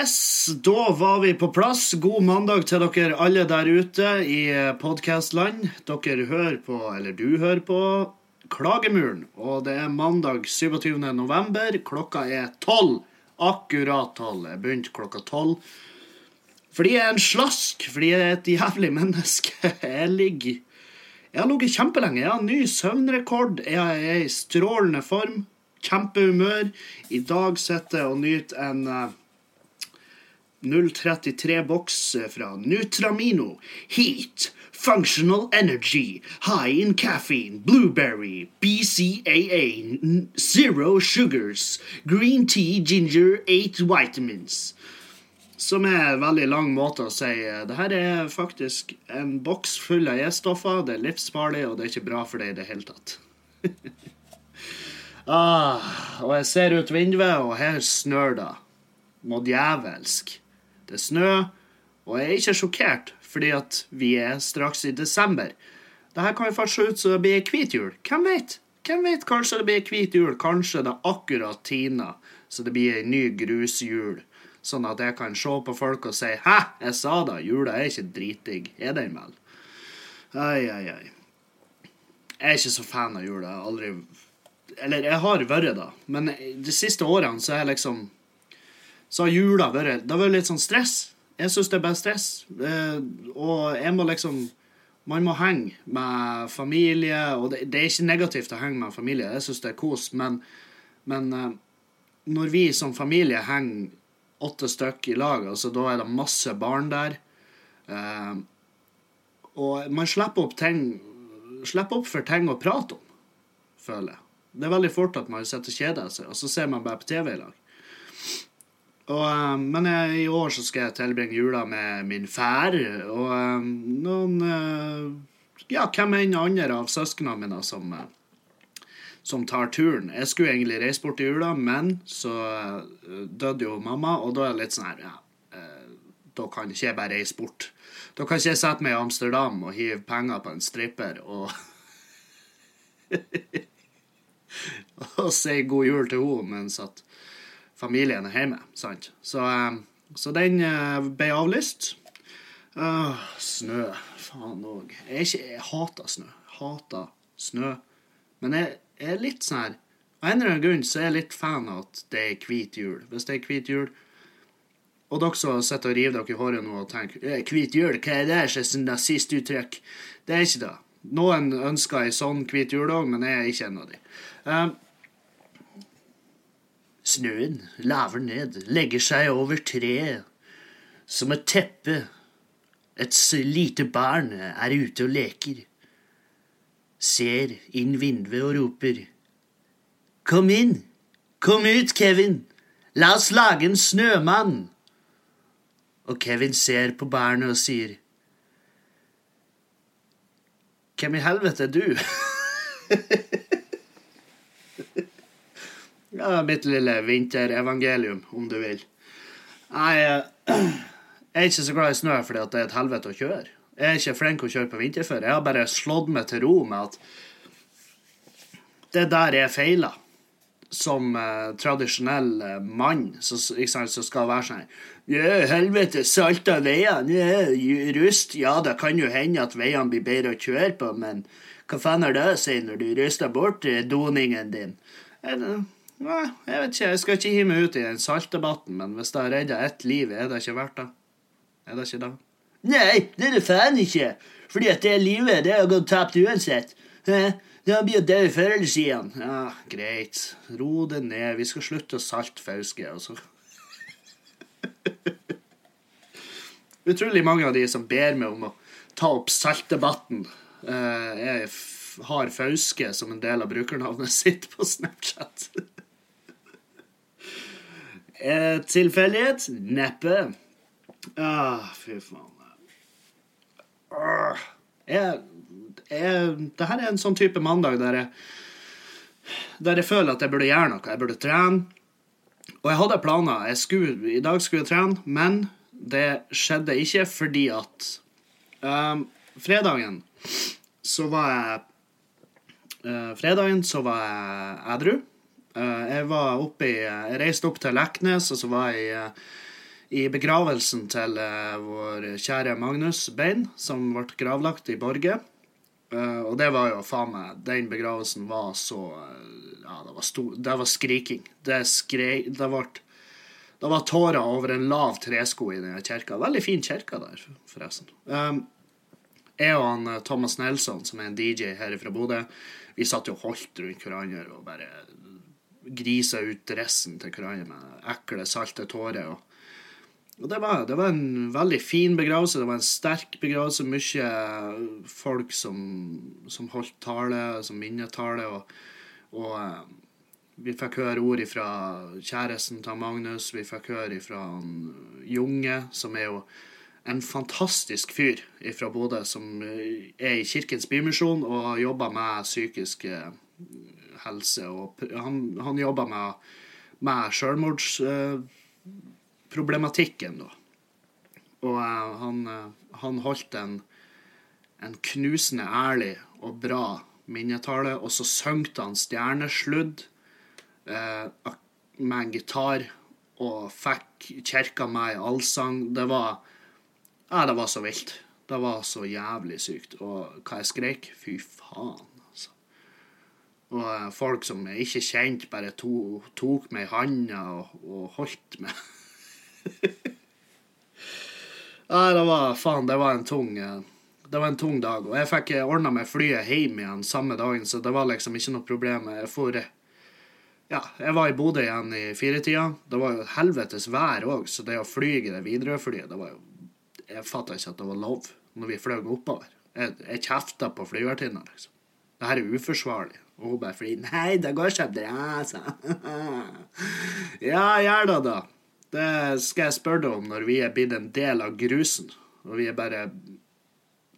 Yes, da var vi på plass. God mandag til dere alle der ute i podkastland. Dere hører på, eller du hører på, Klagemuren. Og det er mandag 27. november. Klokka er tolv. Akkurat tolv. Jeg begynte klokka tolv. Fordi jeg er en slask. Fordi jeg er et jævlig menneske. Jeg ligger Jeg har ligget kjempelenge. Jeg har ny søvnrekord. Jeg er i strålende form. Kjempehumør. I dag sitter jeg og nyter en eh, 033-boks fra Nutramino. Heat. Functional energy. High in caffeine. Blueberry. BCAA. Zero sugars. Green tea, ginger, eight vitamins. Som er en veldig lang måte å si eh, det her er faktisk en boks full av E-stoffer. Det er livsfarlig, og det er ikke bra for deg i det hele tatt. ah, og jeg ser ut vinduet, og her snør det. Noe djevelsk. Det er snø, og jeg er ikke sjokkert, fordi at vi er straks i desember. Dette kan jo faktisk se ut som det blir hvit jul. Hvem vet? Hvem vet? Kanskje det blir hvit jul. Kanskje det akkurat tina, så det blir ei ny grusjul. Sånn at jeg kan se på folk og si 'hæ, jeg sa da, jula er ikke dritdigg'. Er den vel? Ai, ai, ai. Jeg er ikke så fan av jula. Jeg har aldri Eller jeg har vært det, men de siste årene så er jeg liksom så har jula vært Det har vært litt sånn stress. Jeg syns det er bare stress. Eh, og jeg må liksom Man må henge med familie, og det, det er ikke negativt å henge med familie. Jeg syns det er kos, men, men eh, når vi som familie henger åtte stykker i lag, altså da er det masse barn der. Eh, og man slipper opp ting Slipper opp for ting å prate om, føler jeg. Det er veldig fort at man sitter og kjeder seg, og så ser man bare på TV i lag. Og, eh, men jeg, i år så skal jeg tilbringe jula med min fær og eh, noen eh, Ja, hvem enn andre av søsknene mine som, som tar turen. Jeg skulle egentlig reise bort i jula, men så døde jo mamma, og da er det litt sånn her ja, Da kan ikke jeg bare reise bort. Da kan ikke jeg sette meg i Amsterdam og hive penger på en stripper og Og si god jul til henne mens at familien er hjemme. sant? Så, eh, så den eh, ble avlyst. Åh, snø. Faen òg. Jeg, ikke- jeg hater snø. Hater snø. Men jeg, jeg er litt sånn her Av en eller annen grunn så er jeg litt fan av at det er hvit jul. Hvis det er hvit jul Og dere som sitter og river dere i håret nå og tenker «Eh, hvit jul, hva er det slags nazistuttrykk? Det er ikke det. Noen ønsker ei sånn hvit jul òg, men jeg er ikke en av de. Um, Snøen laver ned, legger seg over treet. Som et teppe. Et lite barn er ute og leker. Ser inn vinduet og roper. Kom inn! Kom ut, Kevin! La oss lage en snømann! Og Kevin ser på barnet og sier. Hvem i helvete er du? Ja, mitt lille vinterevangelium, om du vil. Nei, eh, jeg er ikke så glad i snø fordi det er et helvete å kjøre. Jeg er ikke flink å kjøre på vinterføre. Jeg har bare slått meg til ro med at det er der er feiler. Som eh, tradisjonell eh, mann så skal være sånn Ja, helvete, salta veiene, ja, rust. Ja, det kan jo hende at veiene blir bedre å kjøre på, men hva faen er det å si når du ruster bort eh, doningen din? Det, Nei, jeg vet ikke. Jeg skal ikke hive meg ut i den saltdebatten, men hvis det har redda ett liv, er det ikke verdt det? Er det ikke det? Nei, det er det faen ikke. Fordi at det livet, det har gått tapt uansett. Det blir jo død før eller siden. Ja, greit. Ro det ned. Vi skal slutte å salte Fauske. Og Utrolig mange av de som ber meg om å ta opp saltdebatten, uh, jeg har Fauske som en del av brukernavnet sitt på Snapchat. Eh, Tilfeldighet? Neppe. Ah, fy faen. Ah, det her er en sånn type mandag der jeg, der jeg føler at jeg burde gjøre noe. Jeg burde trene. Og jeg hadde planer. Jeg skulle, I dag skulle jeg trene, men det skjedde ikke fordi at um, Fredagen så var jeg uh, Fredagen så var jeg edru. Eh, jeg var oppe i Jeg reiste opp til Leknes, og så var jeg i, eh, i begravelsen til uh, vår kjære Magnus Bein, som ble gravlagt i Borge. Og det var jo faen meg Den begravelsen var så Ja, det var, stor, det var skriking. Det skrei Det ble det var tårer over en lav tresko i den kirka. Veldig fin kirke der, forresten. Um, jeg og han Thomas Nelson, som er en DJ her fra Bodø, vi satt jo holdt rundt hverandre og bare grisa ut dressen til hverandre med ekle, salte tårer. og og det var, det var, en veldig fin begravelse. Det var en sterk begravelse. Mye folk som, som holdt tale, som minnetale. Og, og uh, vi fikk høre ord fra kjæresten til Magnus. Vi fikk høre fra Junge, som er jo en fantastisk fyr fra Bodø, som er i Kirkens Bymisjon og jobber med psykisk eh, helse. Og han, han jobber med, med sjølmords... Uh, problematikken, da. Og uh, han, uh, han, holdt en, en, knusende ærlig og bra minnetale, og så søngte han stjernesludd uh, med en gitar og fikk kirka med i allsang. Det var Ja, det var så vilt. Det var så jævlig sykt. Og hva jeg skreik? Fy faen. Og folk som jeg ikke kjente, bare to, tok meg i handa og, og holdt meg. Nei, det var faen, det var en tung eh, det var en tung dag. Og jeg fikk ordna meg flyet hjem igjen samme dagen, så det var liksom ikke noe problem. Jeg for Ja, jeg var i Bodø igjen i firetida. Det var jo helvetes vær òg, så det å fly i det Widerøe-flyet, det var jo Jeg fatta ikke at det var lov når vi fløy oppover. Jeg, jeg kjefta på flyvertinna, liksom. Det her er uforsvarlig. Og hun bare flyr. Nei, det går så bra, altså. ja, gjør det, da. Det skal jeg spørre deg om når vi er blitt en del av grusen. Og vi er bare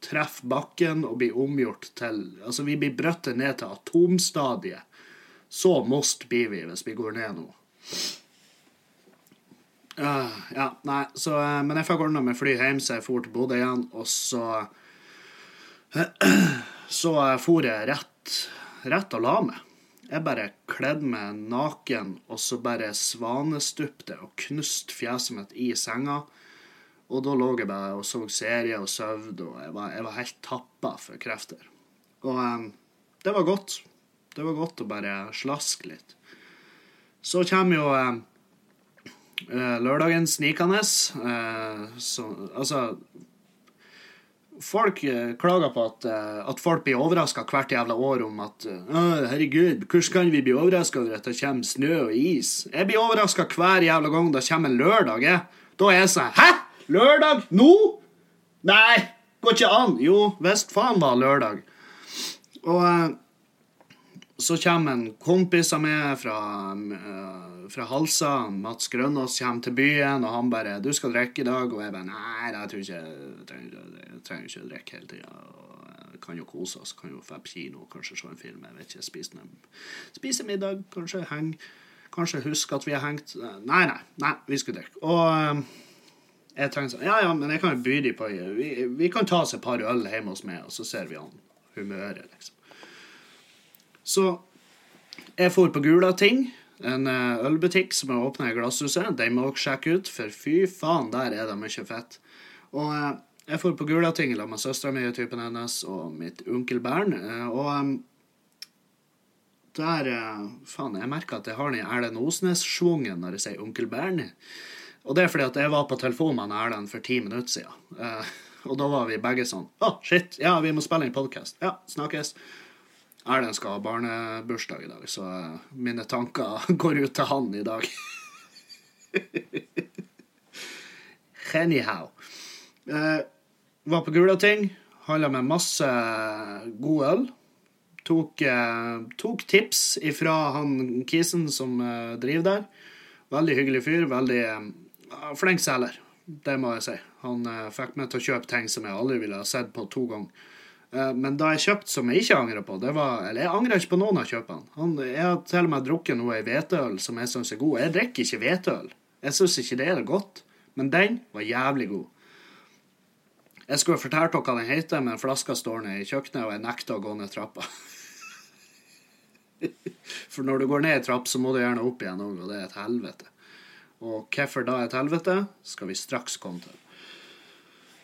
treffer bakken og blir omgjort til Altså, vi blir brøttet ned til atomstadiet. Så most blir vi hvis vi går ned nå. Uh, ja, nei, så uh, Men jeg fikk ordna med fly hjem, så jeg dro til Bodø igjen. Og så Så for jeg rett, rett og la meg. Jeg bare kledde meg naken og så bare svanestupte og knuste fjeset mitt i senga. Og da lå jeg bare og så serie og sov, og jeg var, jeg var, helt tappa for krefter. Og um, det var godt. Det var godt å bare slaske litt. Så kommer jo um, lørdagen snikende. Uh, så, altså folk eh, klager på at, eh, at folk blir overraska hvert jævla år om at herregud, hvordan kan vi bli overraska over at det kommer snø og is? Jeg blir overraska hver jævla gang det kommer en lørdag. Jeg. Da er jeg sånn Hæ? Lørdag? Nå? Nei, går ikke an. Jo, visst faen var lørdag. Og eh, så kommer en kompis av meg fra fra Halsa. Mats Grønås kommer til byen, og han bare 'Du skal drikke i dag.' Og jeg bare 'Nei, jeg tror ikke jeg trenger, jeg trenger ikke å drikke hele tida.' Kan jo kose oss, kan jo dra på kino, kanskje se en film. Jeg vet ikke, spise, spise middag, kanskje henge. Kanskje huske at vi har hengt. Nei, nei, nei, vi skulle drikke. Og um, jeg tenkte sånn Ja, ja, men jeg kan jo by de på vi, vi kan ta oss et par øl hjemme hos meg, og så ser vi an humøret, liksom. Så jeg for på Gulating en eh, ølbutikk som er åpna i Glasshuset. Den må dere sjekke ut, for fy faen, der er det mye fett. Og eh, jeg får på Gulating sammen med søstera mi, typen hennes, og mitt onkelbarn. Og um, og der Faen, jeg merker at jeg har den Erlend Osnes-schwungen når jeg sier onkel Bernt. Og det er fordi at jeg var på telefonen med Erlend for ti minutter siden. Og da var vi begge sånn Å, oh, shit, ja, vi må spille inn podkast. Ja, snakkes. Erlend skal ha barnebursdag i dag, så uh, mine tanker går ut til han i dag. Anyhow. Eh, var på Gulating. Handla med masse god øl. Tok, eh, tok tips ifra han kisen som eh, driver der. Veldig hyggelig fyr. Veldig eh, flink selger, det må jeg si. Han eh, fikk meg til å kjøpe ting som jeg aldri ville ha sett på to ganger. Eh, men da jeg kjøpte som jeg ikke angrer på var, Eller jeg angrer ikke på noen av kjøpene. jeg har til og med drukket noe i hveteøl som jeg syns er god. Jeg drikker ikke hveteøl. Jeg syns ikke det er godt. Men den var jævlig god. Jeg skulle fortalt dere hva den heter, men flaska står nede i kjøkkenet, og jeg nekter å gå ned trappa. For når du går ned i trapp, så må du gjerne opp igjen òg, og det er et helvete. Og hvorfor da et helvete, skal vi straks komme til.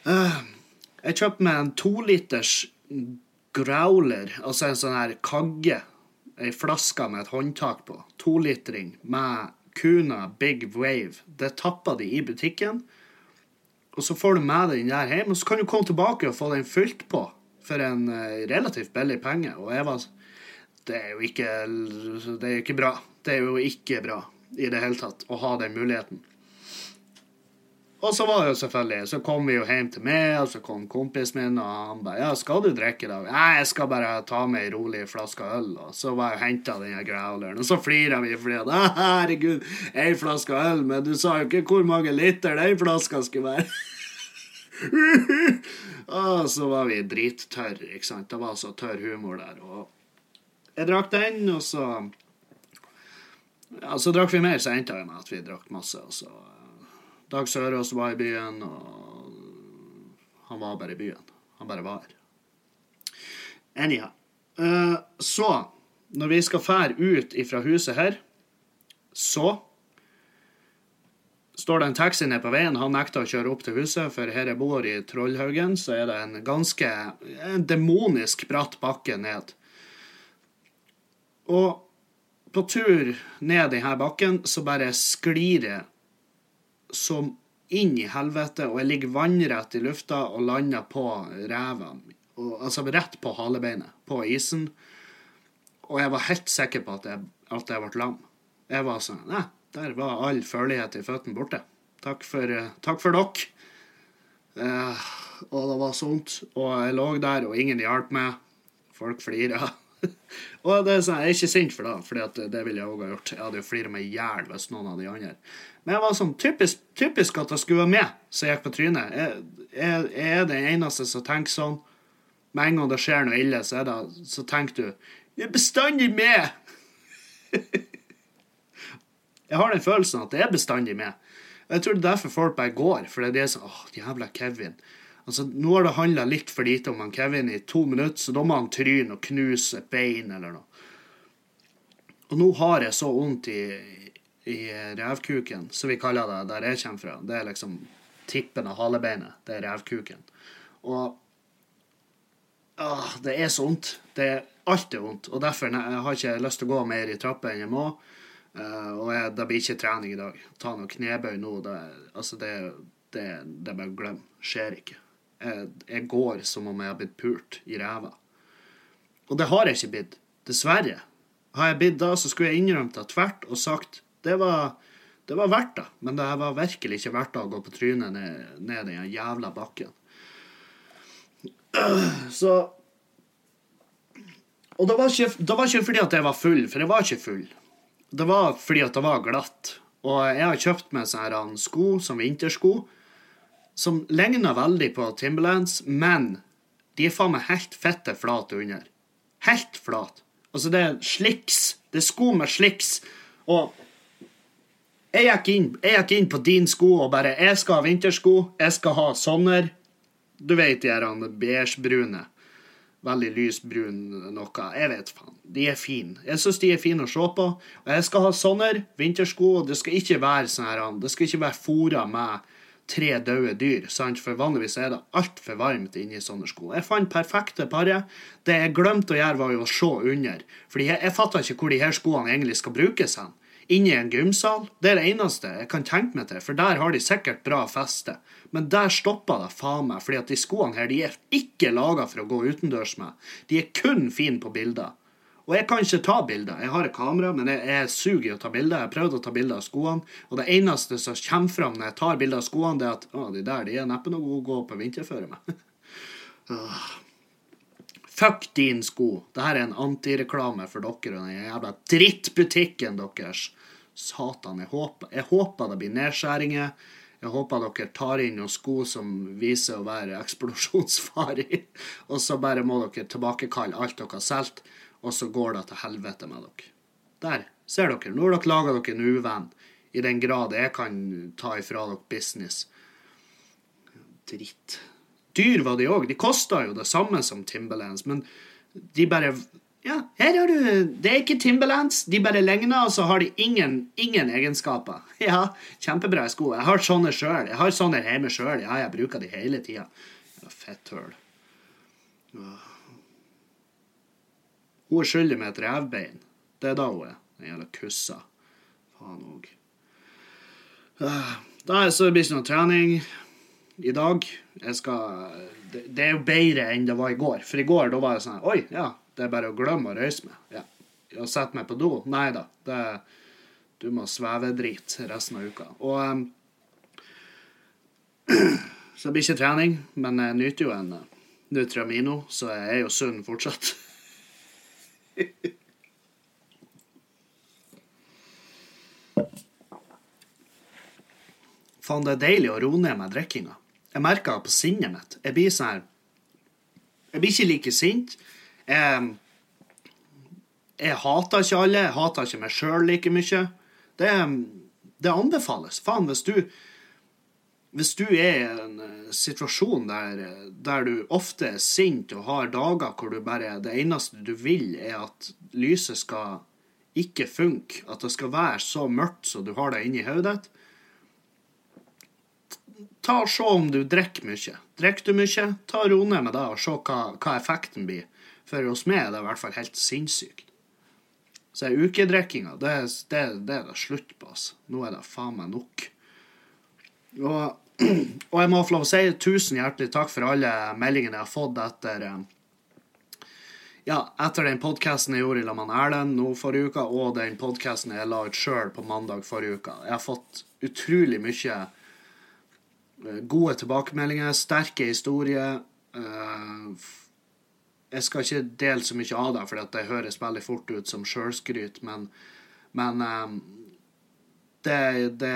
Uh, jeg kjøpte meg en toliters growler, altså en sånn her kagge. Ei flaske med et håndtak på. Tolitring med Kuna Big Wave. Det tappa de i butikken. Og så får du med deg den der hjem, og så kan du komme tilbake og få den fylt på for en uh, relativt billig penge. Og jeg var Det er jo ikke Det er ikke bra. Det er jo ikke bra i det hele tatt å ha den muligheten. Og så var det jo selvfølgelig, så kom vi jo hjem til meg, og så kom kompisen min, og han bare 'Ja, skal du drikke i dag?' 'Nei, jeg skal bare ta med ei rolig flaske øl.' Og så var jeg og henta den growleren, og så flirer vi fordi at 'Herregud, ei flaske øl', men du sa jo ikke hvor mange liter den flaska skulle være'. og så var vi drittørre, ikke sant. Det var så tørr humor der. Og jeg drakk den, og så Ja, så drakk vi mer, så endte det med at vi drakk masse, og så Dag Sørås var i byen, og han var bare i byen. Han bare var. Anyhow. Uh, så, når vi skal fære ut ifra huset her, så står det en taxi nede på veien. Han nekter å kjøre opp til huset, for her jeg bor, i Trollhaugen, så er det en ganske en demonisk bratt bakke ned. Og på tur ned denne bakken så bare sklir det som inn i helvete, og jeg ligger vannrett i lufta og lander på ræva. Altså rett på halebeinet, på isen. Og jeg var helt sikker på at jeg, at jeg ble lam. Jeg var sånn Nei, der var all følelighet i føttene borte. Takk for, uh, takk for dere. Eh, og det var så vondt. Og jeg lå der, og ingen hjalp meg. Folk flira. og det er sånn, Jeg er ikke sint for det, for det ville jeg òg ha gjort. Jeg hadde jo flira meg i hjel hvis noen av de andre Men jeg var sånn typisk, typisk at jeg skulle være med, så jeg gikk på trynet. Jeg, jeg, jeg, er den eneste som tenker sånn. Med en gang det skjer noe ille, så, det, så tenker du Jeg er bestandig med! jeg har den følelsen at det er bestandig med. Jeg tror det er derfor folk bare går, for det er sånn åh, jævla Kevin. Altså, Nå har det handla litt for lite om han Kevin i to minutter, så da må han tryne og knuse et bein eller noe. Og nå har jeg så vondt i, i revkuken, som vi kaller det der jeg kommer fra. Det er liksom tippen av halebeinet. Det er revkuken. Og åh, det er så vondt. Det er alltid vondt. Og derfor jeg har ikke lyst til å gå mer i trapper enn jeg må. Uh, og jeg, det blir ikke trening i dag. Ta noe knebøy nå, det, altså det, det, det er bare glem. Skjer ikke jeg, jeg går som om jeg har blitt pult i ræva. Og det har jeg ikke blitt. Dessverre. Har jeg blitt da, så skulle jeg innrømt det tvert og sagt det var, det var verdt det. Men det var virkelig ikke verdt det å gå på trynet ned, ned den jævla bakken. Så Og det var, ikke, det var ikke fordi at jeg var full, for jeg var ikke full. Det var fordi at det var glatt. Og jeg har kjøpt meg sånne sko som vintersko som ligner veldig på Timberlands, men de er faen meg helt fette flate under. Helt flat. Altså, det er sliks. Det er sko med sliks. Og jeg gikk, inn, jeg gikk inn på din sko og bare Jeg skal ha vintersko. Jeg skal ha sånne. Du vet de her beigebrune. Veldig lysbrun noe. Jeg vet faen. De er fine. Jeg syns de er fine å se på. Og jeg skal ha sånne vintersko, og det skal ikke være sånn her Det skal ikke være fora med tre døde dyr, sant? for vanligvis er det altfor varmt inni sånne sko. Jeg fant perfekte paret. Det jeg glemte å gjøre, var jo å se under. Fordi jeg, jeg fatter ikke hvor de her skoene egentlig skal brukes hen. Inni en gymsal? Det er det eneste jeg kan tenke meg til, for der har de sikkert bra feste. Men der stoppa det faen meg, fordi at de skoene her de er ikke laga for å gå utendørs med. De er kun fine på bilder. Og jeg kan ikke ta bilder. Jeg har et kamera, men jeg, jeg suger i å ta bilder. Jeg har prøvd å ta bilder av skoene, og det eneste som kommer fram når jeg tar bilder av skoene, det er at å, de der de er neppe noe å gå på vinterføre med. Fuck din sko. Dette er en antireklame for dere og den jævla drittbutikken deres. Satan, jeg håper, jeg håper det blir nedskjæringer. Jeg håper dere tar inn noen sko som viser å være eksplosjonsfarlig, og så bare må dere tilbakekalle alt dere har solgt og så går det til helvete med dere. Der ser dere. Nå har dere laga dere en uvenn, i den grad jeg kan ta ifra dere business. Dritt. Dyr var de òg. De kosta jo det samme som Timberlands, men de bare Ja, her har du Det er ikke Timberlands, de bare ligner, og så har de ingen, ingen egenskaper. Ja, kjempebra sko. Jeg har sånne sjøl. Jeg har sånne hjemme sjøl. Ja, jeg bruker de hele tida. Ja, Fetthøl. Hun er skyldig med et revbein. Det er da hun er. Den jævla kussa. Faen òg. Da er så det blir ikke noe trening i dag. Jeg skal det, er jo bedre enn det var i går. For i går da var det sånn Oi, ja, det er bare å glemme å røyse meg. Ja. Og sette meg på do? Nei da. Det, du må svevedrit resten av uka. Og um, Så det blir ikke trening, men jeg nyter jo en uh, Nutramino, så jeg er jo sunn fortsatt. Faen, det er deilig å roe ned med drikkinga. Jeg merker det på sinnet mitt. Jeg blir sånn her Jeg blir ikke like sint. Jeg, jeg hater ikke alle. Jeg hater ikke meg sjøl like mye. Det, det anbefales. Faen, hvis du hvis du er i en uh, situasjon der, der, du ofte er sint og har dager hvor du bare Det eneste du vil, er at lyset skal ikke funke, at det skal være så mørkt så du har det inni hodet ta og Se om du drikker mye. Drikker du mye, ta ro ned med det og se hva, hva, effekten blir. For hos meg er det i hvert fall helt sinnssykt. Så ukedrikkinga, det, det, det, er det slutt på. altså. Nå er det faen meg nok. Og, og jeg må få lov å si tusen hjertelig takk for alle meldingene jeg har fått etter eh, ja, etter den podkasten jeg gjorde i La Man Erlend nå forrige uke, og den podkasten jeg la ut sjøl på mandag forrige uke. Jeg har fått utrolig mye Eh, gode tilbakemeldinger, sterke historier. Eh, jeg skal ikke dele så mye av det, for det høres veldig fort ut som sjølskryt, men, men det, det,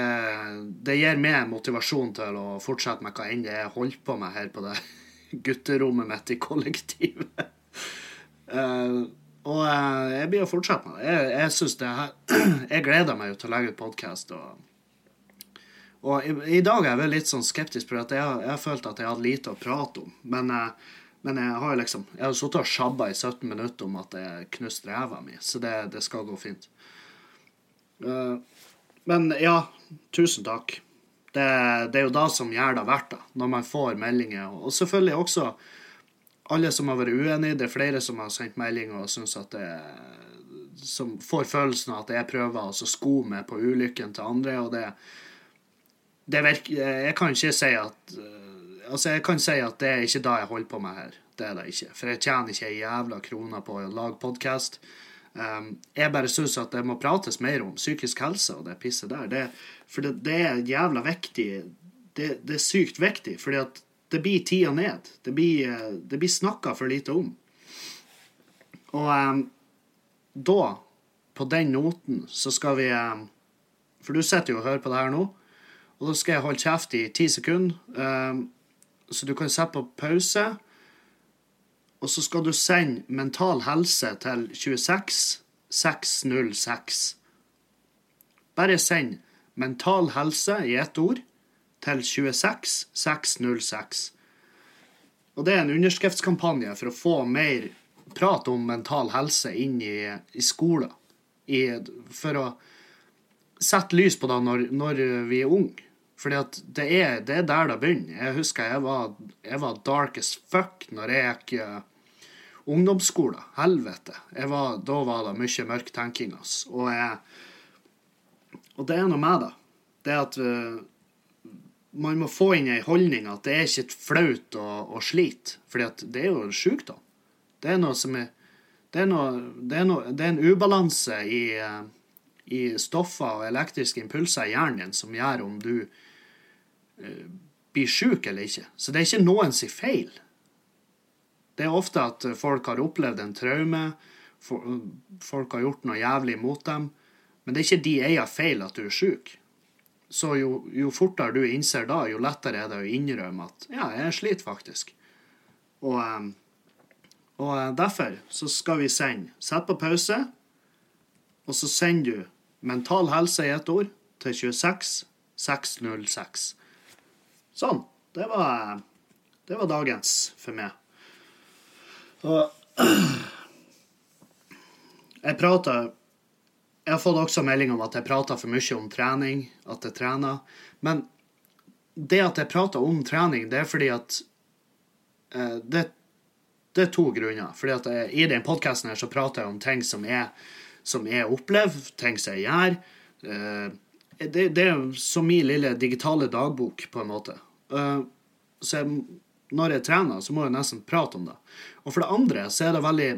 det, gir meg motivasjon til å fortsette med hva enn det er jeg holder på med her på det gutterommet mitt i kollektivet. og jeg blir å fortsette med det. Jeg, jeg, synes det her, jeg gleder meg jo til å legge ut podkast. og og i, i, dag er jeg litt sånn skeptisk, for jeg, jeg, har følt at jeg hadde lite å prate om. Men, uh, men jeg har jo liksom Jeg har sittet og sjabba i 17 minutter om at jeg knuste ræva mi, så det, det, skal gå fint. Uh, men ja, tusen takk. Det, det, er jo da som gjør det verdt det, når man får meldinger. Og selvfølgelig også alle som har vært uenige. Det er flere som har sendt meldinger og syns at det Som får følelsen av at jeg prøver å sko meg på ulykken til andre. og det det virker, Jeg kan ikke si at Altså, jeg kan si at det er ikke da jeg holder på med her. Det er det ikke. For jeg tjener ikke ei jævla krone på å lage podkast. Um, jeg bare syns at det må prates mer om psykisk helse og det pisset der. Det, for det, det, er jævla viktig. Det, det, er sykt viktig, fordi at det blir tida ned. Det blir, eh, det blir snakka for lite om. Og um, da, på den noten, så skal vi um, For du sitter jo og hører på det her nå. Og da skal jeg holde kjeft i ti sekunder. Um, så du kan sette på pause. Og så skal du sende Mental Helse til 26 606. Bare send Mental Helse i ett ord til 26 606. Og det er en underskriftskampanje for å få mer prat om mental helse inn i, i skolen. I, for å sette lys på det når, når vi er unge. Fordi det er, det er der det begynner. Jeg husker jeg var, jeg var dark as fuck når jeg gikk uh, ungdomsskole. Helvete. Var, da var det mye mørk tenking. Altså. Og, jeg, og det er noe med det. Det at uh, man må få inn ei holdning at det er ikke flaut å, å slite. For det er jo en sjukdom. Det er noe som er Det er, noe, det er, noe, det er en ubalanse i, uh, i stoffer og elektriske impulser i hjernen din som gjør om du uh, blir sjuk eller ikke. Så det er ikke noens feil. Det er ofte at folk har opplevd en traume, folk har gjort noe jævlig mot dem, men det er ikke de eier feil at du er sjuk. Så jo, jo, fortere du innser da, jo lettere er det å innrømme at ja, jeg sliter faktisk. Og, eh, og eh, derfor så skal vi sende Sett på pause, og så sender du Mental Helse i ett ord til 26 606. Sånn. Det var, det var dagens for meg. Og Jeg prater Jeg har fått også melding om at jeg prater for mye om trening, at jeg trener. Men det at jeg prater om trening, det er fordi at eh, det, det er to grunner. Fordi at jeg, I den podkasten her så prater jeg om ting som jeg, som jeg opplever, ting som jeg gjør. Eh, det, det er som min lille digitale dagbok, på en måte. Eh, så jeg, når jeg trener, så må jeg nesten prate om det. Og for det andre så er det veldig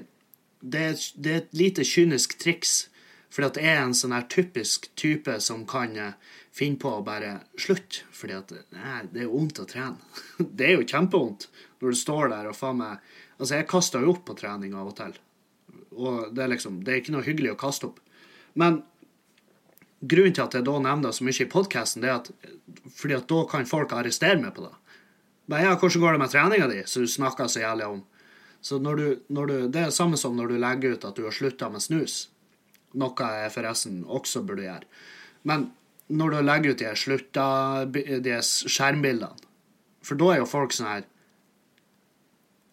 Det er, det er et lite kynisk triks. Fordi at jeg er en sånn her typisk type som kan eh, finne på å bare slutte. Fordi at nei, det er vondt å trene. Det er jo kjempevondt når du står der og faen meg Altså, jeg kaster jo opp på trening av og til. Og det er liksom Det er ikke noe hyggelig å kaste opp. Men grunnen til at jeg da nevner det så mye i podkasten, er at fordi at da kan folk arrestere meg på det. Men ja, hvordan går det med treninga di, som du snakker så jævlig om? Så når du, når du, Det er det samme som når du legger ut at du har slutta med snus. Noe jeg forresten også burde gjøre. Men når du legger ut de slutta, de skjermbildene For da er jo folk sånn her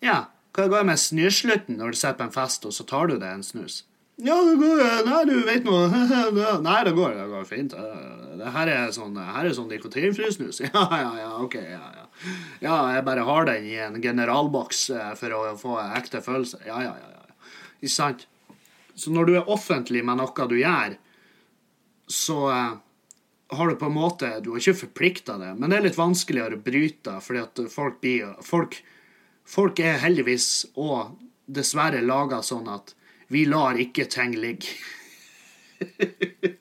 Ja, hva går det med snuslutten når du sitter på en fest, og så tar du deg en snus? Ja, det går Nei, du vet noe Nei, det går, det går fint. Det her er sånn, sånn nikotinfri snus. Ja, ja, ja, OK. Ja, ja. Ja, jeg bare har den i en generalboks eh, for å få ekte følelse. Ja, ja, ja. Ikke sant? Så når du er offentlig med noe du gjør, så uh, har du på en måte Du har ikke forplikta det, men det er litt vanskeligere å bryte fordi at folk blir folk, folk er heldigvis og dessverre laga sånn at vi lar ikke ting ligge.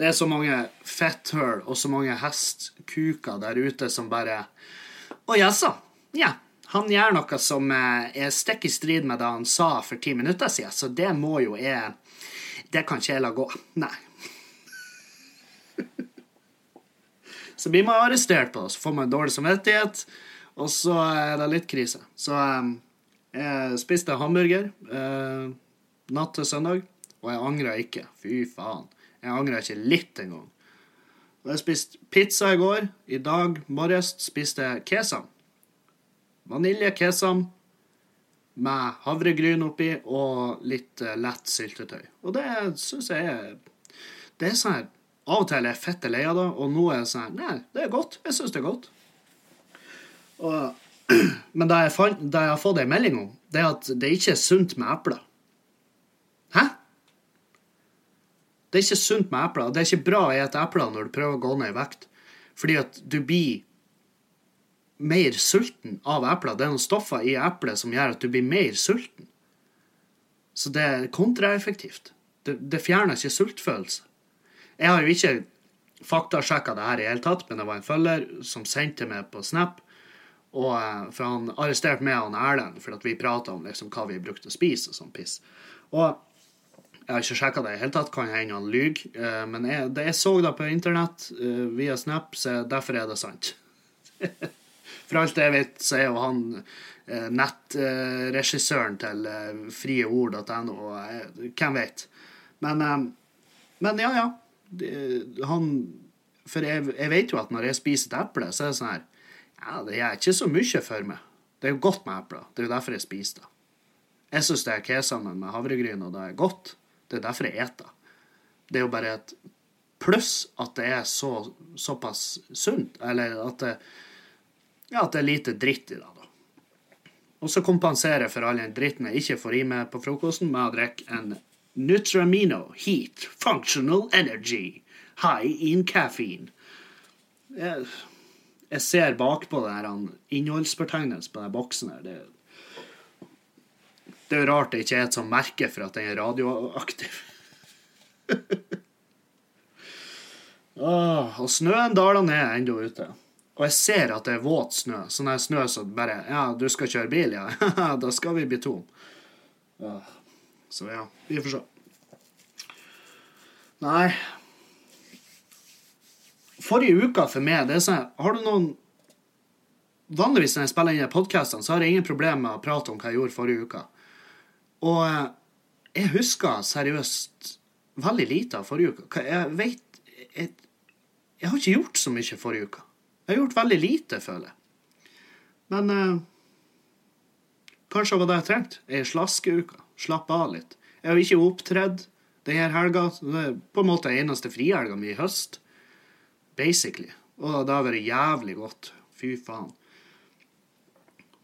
det er så mange fetthull og så mange hestkuker der ute som bare Å jaså? Ja. Han gjør noe som eh, er stikk i strid med det han sa for ti minutter siden, så det må jo jeg Det kan ikke jeg la gå. Nei. så blir man arrestert på det, så får man dårlig samvittighet, og så er det litt krise. Så um, jeg spiste hamburger uh, natt til søndag, og jeg angrer ikke. Fy faen. Jeg angrer ikke litt engang. Jeg spiste pizza i går. I dag morges spiste jeg kesam vanilje-kesam med havregryn oppi og litt uh, lett syltetøy. Og det syns jeg er Det er sånn her Av og til er jeg fette lei av det, og nå er jeg sånn Nei, det er godt. Jeg syns det er godt. Og, men det jeg, fant, det jeg har fått ei melding om, det er at det ikke er sunt med epler. Hæ? Det er ikke sunt med epler. Det er ikke bra å spise epler når du prøver å gå ned i vekt. Fordi at du blir mer sulten av epler. Det er noen stoffer i eplet som gjør at du blir mer sulten. Så det er kontraeffektivt. Det, det fjerner ikke sultfølelse. Jeg har jo ikke faktasjekka det her i hele tatt, men det var en følger som sendte meg på Snap. Og, eh, for han arresterte meg og Erlend for at vi prata om liksom, hva vi brukte å spise og sånn piss. Og jeg har ikke sjekka det i hele tatt, kan hende han lyver. Eh, men jeg, det jeg så det på internett eh, via Snap, så derfor er det sant. For alt jeg vet, så er jo han eh, nettregissøren til frieord.no. og hvem vet? Men, men ja, ja. Han For jeg, jeg, vet jo at når jeg spiser et eple, så er det sånn her Ja, det gjør ikke så mye for meg. Det er jo godt med epler. Det er jo derfor jeg spiser det. Jeg syns det er kesamen med havregryn, og det er godt. Det er derfor jeg eter. Det er jo bare et pluss at det er så, såpass sunt. Eller at det, ja, at det er lite dritt i det. da. Og så kompenserer jeg for all den dritten jeg ikke får i meg på frokosten, med å drikke en Nutramino Heat Functional Energy High in Caffeine. Jeg, jeg ser bakpå den innholdsbetegnelsen på den boksen her. Det, det er jo rart det ikke er et sånt merke for at den er radioaktiv. Åh, og snøen daler ned ennå ute. Og jeg ser at det er våt snø. Sånn er snø som bare Ja, du skal kjøre bil, ja? da skal vi bli to. Så ja, vi får se. Nei Forrige uka for meg, det er sånn Har du noen Vanligvis når jeg spiller inn podkastene, så har jeg ingen problemer med å prate om hva jeg gjorde forrige uka. Og jeg husker seriøst veldig lite av forrige uke. Jeg vet jeg, jeg har ikke gjort så mye forrige uke. Jeg har gjort veldig lite, føler jeg. Men eh, kanskje det var det jeg trengte. Ei slaskeuke. Slappe av litt. Jeg har ikke opptredd denne helga. Det er på en måte eneste frihelga mi i høst. Basically. Og det har vært jævlig godt. Fy faen.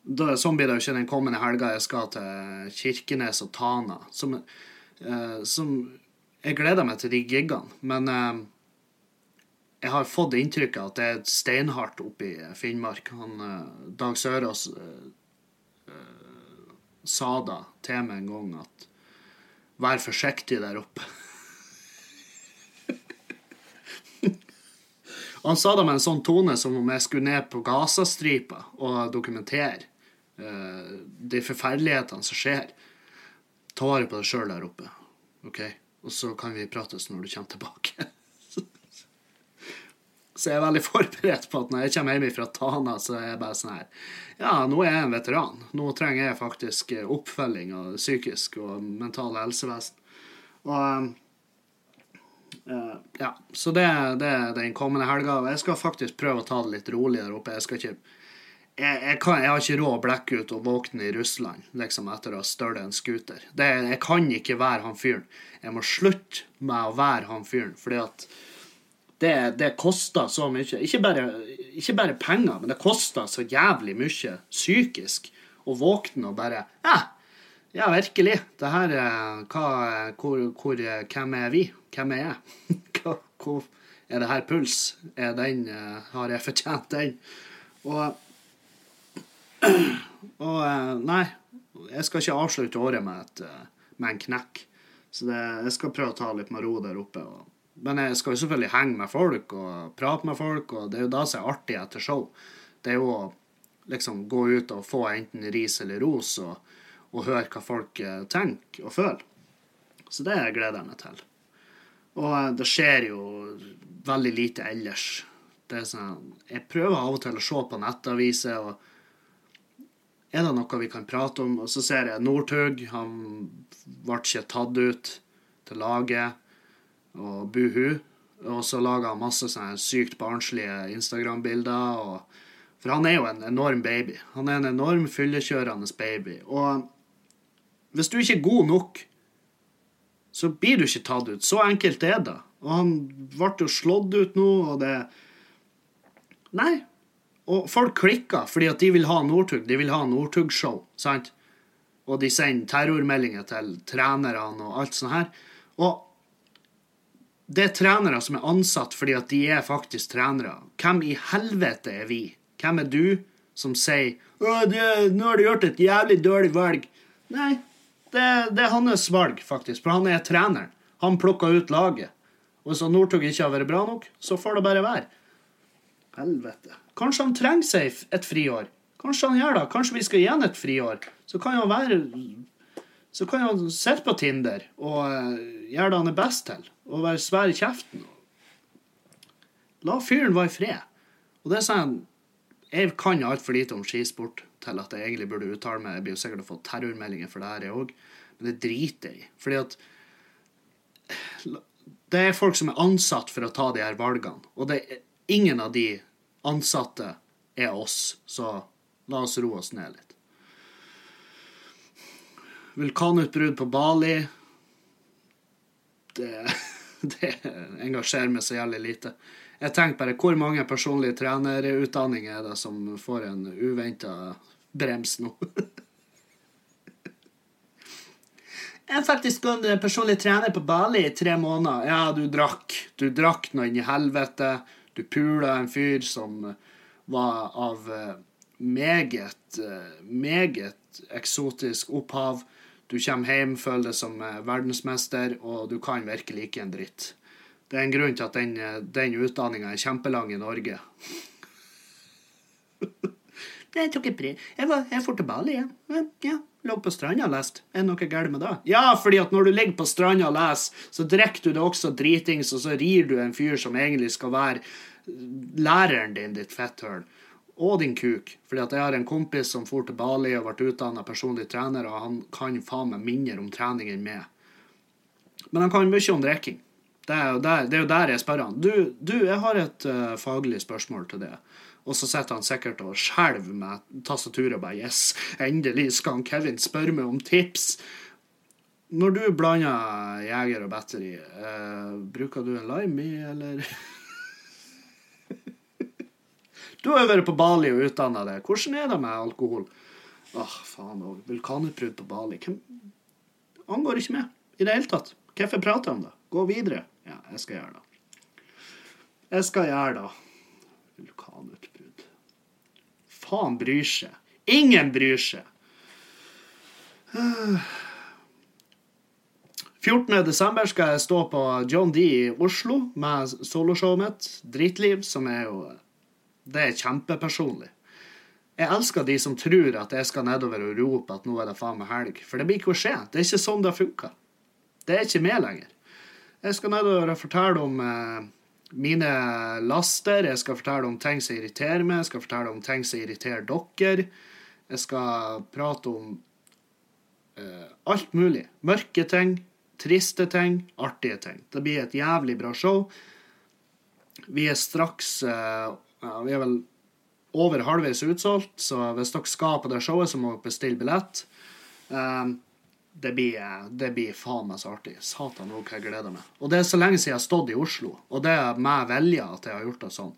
Sånn blir det jo ikke den kommende helga jeg skal til Kirkenes og Tana. Som, eh, som Jeg gleder meg til de giggene, men eh, jeg har fått inntrykk av at det er steinhardt oppe i Finnmark. Han, eh, Dag Sørås eh, eh, sa da til meg en gang at vær forsiktig der oppe. Han sa det med en sånn tone som om jeg skulle ned på Gazastripa og dokumentere de forferdelighetene som skjer. Ta vare på deg sjøl der oppe, OK? Og så kan vi prates når du kommer tilbake. så jeg er veldig forberedt på at når jeg kommer hjem fra Tana, så er jeg bare sånn her Ja, nå er jeg en veteran. Nå trenger jeg faktisk eh, oppfølging av psykisk og mental helsevesen. Og Uh, ja, så det, det er den kommende helga. Jeg skal faktisk prøve å ta det litt rolig der oppe. Jeg skal ikke jeg, jeg, kan, jeg har ikke råd å blekke ut og våkne i Russland liksom etter å ha stølt en scooter. Det, jeg kan ikke være han fyren. Jeg må slutte med å være han fyren, fordi at det, det koster så mye. Ikke bare, ikke bare, penger, men det koster så jævlig mye psykisk å våkne og bare Ja, ja virkelig. Det her hva, hvor, hvor, Hvem er vi? Hvem er jeg? Hvor, er det her puls? Er den, eh, har jeg fortjent den? Og, og eh, Nei, jeg skal ikke avslutte året med, et, eh, med en knekk. Så det, jeg skal prøve å ta litt med ro der oppe. Og, men jeg skal jo selvfølgelig henge med folk og prate med folk, og det er jo det som er artig etter show. Det er jo å liksom gå ut og få enten ris eller ros, og, og høre hva folk tenker og føler. Så det gleder jeg meg til. Og eh, det skjer jo veldig lite ellers. Det er sånn, jeg prøver av og til å se på nettaviser, og er det noe vi kan prate om? Og så ser jeg Northug. Han ble ikke tatt ut til laget. Og buhu. Og så lager han masse sånne sykt barnslige Instagram-bilder. For han er jo en enorm baby. Han er en enorm fyllekjørende baby. Og hvis du ikke er god nok så blir du ikke tatt ut. Så enkelt er det. Og han ble jo slått ut nå, og det Nei. Og folk klikker fordi at de vil ha Northug. De vil ha Northug-show, sant? Og de sender terrormeldinger til trenerne og alt sånt her. Og det er trenere som er ansatt fordi at de er faktisk trenere. Hvem i helvete er vi? Hvem er du som sier det, nå har du gjort et jævlig dårlig valg'? Nei, det, det, er hans valg, faktisk. For han er treneren. Han plukka ut laget. Og hvis Northug ikke har vært bra nok, så får det bare være. Helvete. Kanskje han trenger seg et friår. Kanskje han gjør det. Kanskje vi skal gi han et friår. Så kan han være Så kan han sitte på Tinder og uh, gjøre det han er best til. Og være svær i kjeften. La fyren være i fred. Og det sier han Jeg kan altfor lite om skisport til at jeg egentlig burde uttale meg. Jeg blir jo sikkert å få terrormeldinger for det her, jeg òg. Men det driter jeg i. Fordi at det er folk som er ansatt for å ta de her valgene. Og det ingen av de ansatte er oss. Så la oss roe oss ned litt. Vulkanutbrudd på Bali det, det engasjerer meg så jævlig lite. Jeg tenker bare hvor mange personlige trenerutdanninger er det som får en uventa brems nå. Jeg er faktisk gått personlig trener på Bali i tre måneder. Ja, du drakk. Du drakk noe inn i helvete. Du pula en fyr som var av eh, meget, eh, meget eksotisk opphav. Du kommer hjem, føler deg som eh, verdensmester, og du kan virkelig ikke en dritt. Det er en grunn til at den, den utdanninga er kjempelang i Norge. Jeg tok et brev. Jeg, var, jeg får til Bali, jeg. Ja. ja. Lå på stranda og leste. Er det noe galt med det? Ja, fordi at når du ligger på stranda og leser, så drikker du det også dritings, og så rir du en fyr som egentlig skal være læreren din, ditt fetthøl. Og din kuk. Fordi at jeg har en kompis som for til Bali og ble utdanna personlig trener, og han kan faen meg mindre om trening enn meg. Men han kan mye om drikking. Det der, er jo der jeg spør han. Du, du jeg har et uh, faglig spørsmål til det. Og så sitter han sikkert og skjelver med tastaturet og bare Yes, endelig skal han Kevin spørre meg om tips. når du blander Jeger og battery, eh, bruker du en lime i, eller? du har jo vært på Bali og utdanna deg. Hvordan er det med alkohol? Åh, faen òg. Vulkanutbrudd på Bali. Hvem angår ikke meg i det hele tatt? Hvorfor prater jeg om det? Gå videre. Ja, jeg skal gjøre det. Jeg skal gjøre det. Vulkanutbrudd. Faen bryr seg. Ingen bryr seg. 14. desember skal jeg stå på John D i Oslo med soloshowet mitt, Dritliv, som er jo Det er kjempepersonlig. Jeg elsker de som tror at jeg skal nedover og rope at nå er det faen meg helg. For det blir ikke å skje. Det er ikke sånn det funker. Det er ikke med lenger. Jeg skal nedover og fortelle om eh, mine laster. Jeg skal fortelle om ting som irriterer meg. Jeg skal fortelle om ting som irriterer dere. Jeg skal prate om uh, alt mulig. Mørke ting, triste ting, artige ting. Det blir et jævlig bra show. Vi er straks uh, Vi er vel over halvveis utsolgt, så hvis dere skal på det showet, så må dere bestille billett. Eh, det blir, det blir faen meg så artig. Satan hva jeg gleder meg. Og det er så lenge siden jeg har stått i Oslo, og det er med vilje at jeg har gjort det sånn.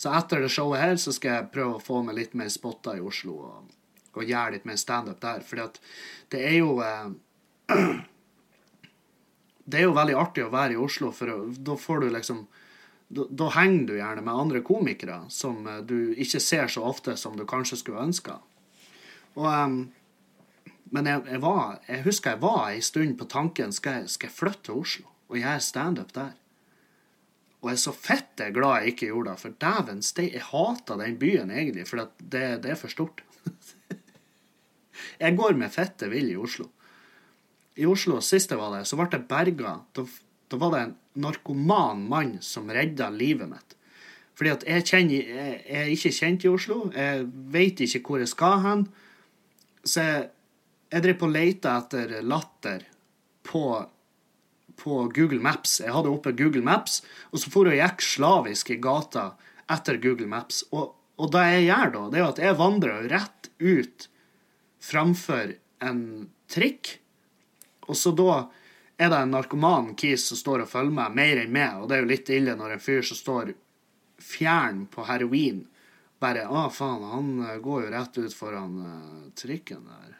Så etter det showet her så skal jeg prøve å få meg litt mer spotter i Oslo og, og gjøre litt mer standup der. For det er jo eh, Det er jo veldig artig å være i Oslo, for da får du liksom da, da, henger du gjerne med andre komikere som eh, du ikke ser så ofte som du kanskje skulle ønska. Og um, men jeg, jeg, var, jeg, husker jeg var en stund på tanken skal jeg, skal jeg flytte til Oslo og gjøre standup der. Og jeg er så fette glad jeg ikke gjorde det, for dæven steik, jeg hater den byen egentlig, for det, det, er for stort. jeg går med fette vill i Oslo. I Oslo, sist jeg var der, så ble jeg berga. Da, da, var det en narkoman mann som redda livet mitt. Fordi at jeg, kjenner, jeg, jeg er ikke kjent i Oslo. Jeg veit ikke hvor jeg skal hen. Så jeg jeg drev på og leita etter latter på, på, Google Maps. Jeg hadde oppe Google Maps, og så for jeg gikk slavisk i gata etter Google Maps. Og, og det jeg gjør da, det er at jeg vandrer rett ut framfor en trikk. Og så da er det en narkoman kis som står og følger meg mer enn meg, og det er jo litt ille når en fyr som står fjern på heroin, bare Å, faen, han går jo rett ut foran uh, trikken der.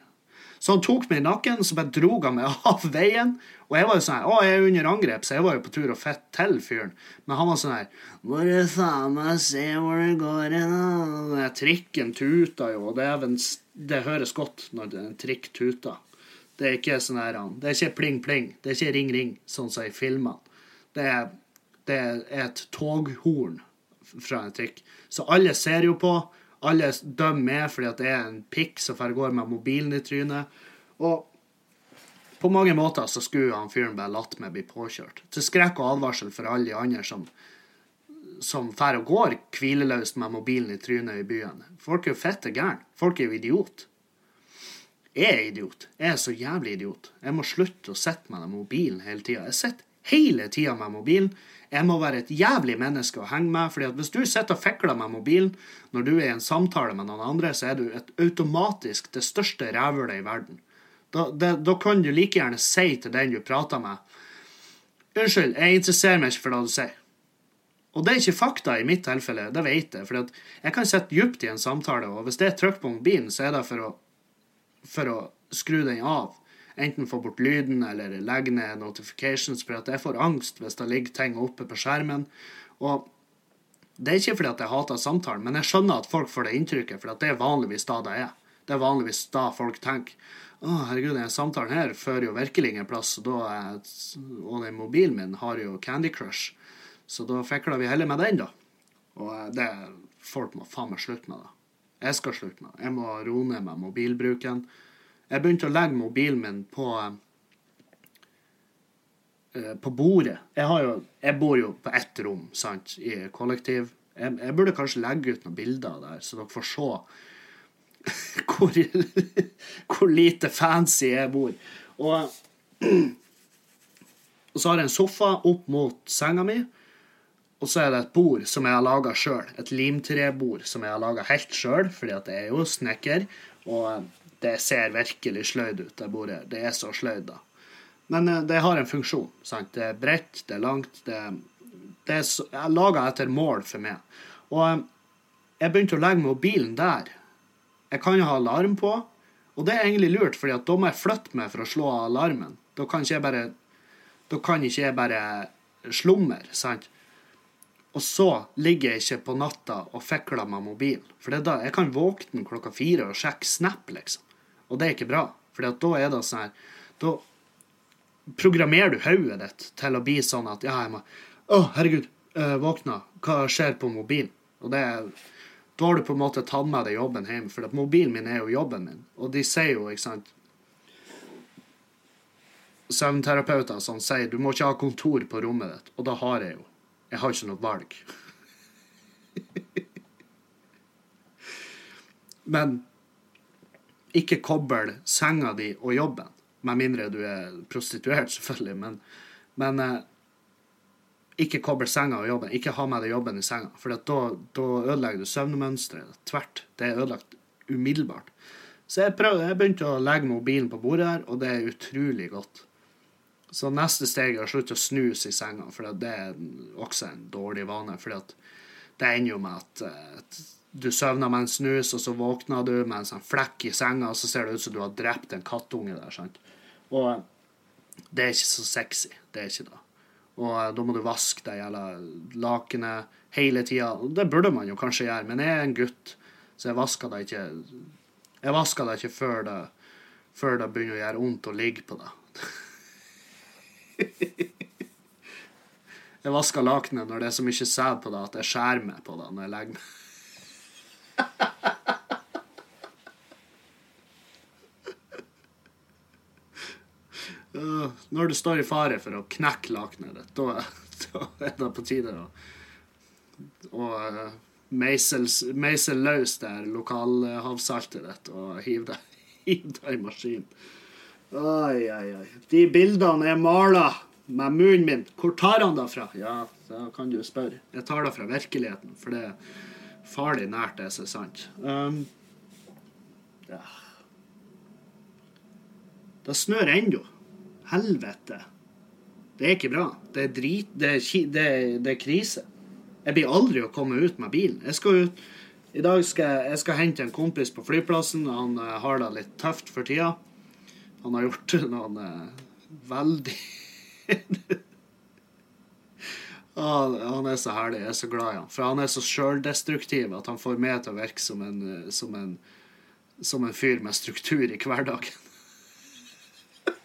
Så han tok meg i nakken, så bare drog han meg av veien. Og jeg var jo sånn her, å, jeg er under angrep, så jeg var jo på tur og fett til fyren. Men han var sånn her Bare faen meg se hvor det går hen. Trikken tuta jo, og det, er, det høres godt når en trikk tuter. Det er ikke sånn her, det er ikke pling-pling, det er ikke ring-ring, sånn som i filmene. Det det er et toghorn fra en trikk. Så alle ser jo på. Alle dømmer meg fordi at det er en pikk som får går med mobilen i trynet. Og på mange måter så skulle han fyren bare latt meg bli påkjørt. Til skrekk og advarsel for alle de andre som som drar og går hvileløst med mobilen i trynet i byen. Folk er jo fette gærne. Folk er jo idiot. Jeg er idiot. Jeg er så jævlig idiot. Jeg må slutte å sitte med den mobilen hele tida. Jeg sitter hele tida med mobilen. Jeg må være et jævlig menneske å henge med. fordi at hvis du sitter og fikler med mobilen når du er i en samtale med noen andre, så er du et automatisk det største rævhølet i verden. Da, det, da, kan du like gjerne si til den du prater med Unnskyld, jeg interesserer meg ikke for det du sier. Og det er ikke fakta i mitt tilfelle, det vet jeg. For jeg kan sitte dypt i en samtale, og hvis det er trykk på mobilen, så er det for å, for å skru den av enten få bort lyden eller legge ned notifications, for at jeg får angst hvis det ligger ting oppe på skjermen. Og det er ikke fordi at jeg hater samtalen, men jeg skjønner at folk får det inntrykket, for det er vanligvis da det er. Det er vanligvis da folk tenker å, herregud, denne samtalen her fører jo virkelig ingen plass, og, er, og den mobilen min har jo Candy Crush, så da fikler vi heller med den, da. Og eh, det, folk må faen meg slutte med det. Jeg skal slutte med det. Jeg må roe ned med mobilbruken. Jeg begynte å legge mobilen min på eh, på bordet. Jeg, jo, jeg bor jo på ett rom sant, i kollektiv. Jeg, jeg, burde kanskje legge ut noen bilder der, så dere får se hvor, hvor lite fancy jeg bor. Og, og, så har jeg en sofa opp mot senga mi. Og så er det et bord som jeg har laga sjøl. Et limtrebord som jeg har laga helt sjøl, fordi at jeg er jo snekker. Og det ser virkelig sløyd ut, det bordet. Det er så sløyd, da. Men eh, det har en funksjon. sant? Det er bredt, det er langt. det det er så- laga etter mål for meg. Og eh, jeg begynte å legge mobilen der. Jeg kan jo ha alarm på, og det er egentlig lurt, fordi da må jeg flytte meg for å slå av alarmen. Da kan ikke jeg bare, kan ikke jeg bare slumre, sant? Og så ligger jeg ikke på natta og fikler med mobilen. For det er da, jeg kan våkne klokka fire og sjekke Snap, liksom. Og det er ikke bra. For da er det sånn her Da programmerer du hodet ditt til å bli sånn at ja, jeg må Å, herregud, eh, våkna. Hva skjer på mobilen? Og det er Da har du på en måte tatt med deg jobben hjem, for at mobilen min er jo jobben min. Og de sier jo, ikke sant Søvnterapeuter som sier du må ikke ha kontor på rommet ditt. Og da har jeg jo. Jeg har ikke noe valg. Men ikke kobbel senga di og jobben. Med mindre du er prostituert, selvfølgelig. Men, men eh, ikke kobbel senga og jobben. Ikke ha med deg jobben i senga. For da, da ødelegger du søvnmønsteret tvert. Det er ødelagt umiddelbart. Så jeg, prøvde, jeg begynte å legge mobilen på bordet her, og det er utrolig godt. Så neste steg er å slutte å snuse i senga, for det er også en dårlig vane. For det ender jo med at, eh, at du søvner med en snus, og så våkner du med en sånn flekk i senga, og så ser det ut som du har drept en kattunge der. sant? Og det er ikke så sexy. Det er ikke det. Og eh, da må du vaske det eller lakenet hele tida. Det burde man jo kanskje gjøre, men jeg er en gutt, så jeg vasker det ikke Jeg vasker det ikke før det, før det begynner å gjøre vondt å ligge på det. Jeg vasker lakenet når det er så mye sæd på det at jeg skjærer meg på det når jeg legger meg. Når du står i fare for å knekke lakenet ditt, da, da er det på tide å, å eh, meisel løs det lokalhavsaltet ditt og hive det, hiv det i maskinen. Oi, oi, oi. De bildene er mala med munnen min. Hvor tar han det fra? Ja, da kan du spørre. Jeg tar det fra virkeligheten, for det farlig nært det som er sant. Um, ja. Det snør ennå. Helvete. Det er ikke bra. Det er drit... Det er, det er, det er krise. Jeg blir aldri å komme ut med bilen. Jeg skal ut I dag skal jeg skal hente en kompis på flyplassen. Han eh, har det litt tøft for tida. Han har gjort noen eh, veldig Ah, han er så herlig. Jeg er så glad i han. For han er så sjøldestruktiv at han får meg til å virke som en, eh, som en, som en fyr med struktur i hverdagen.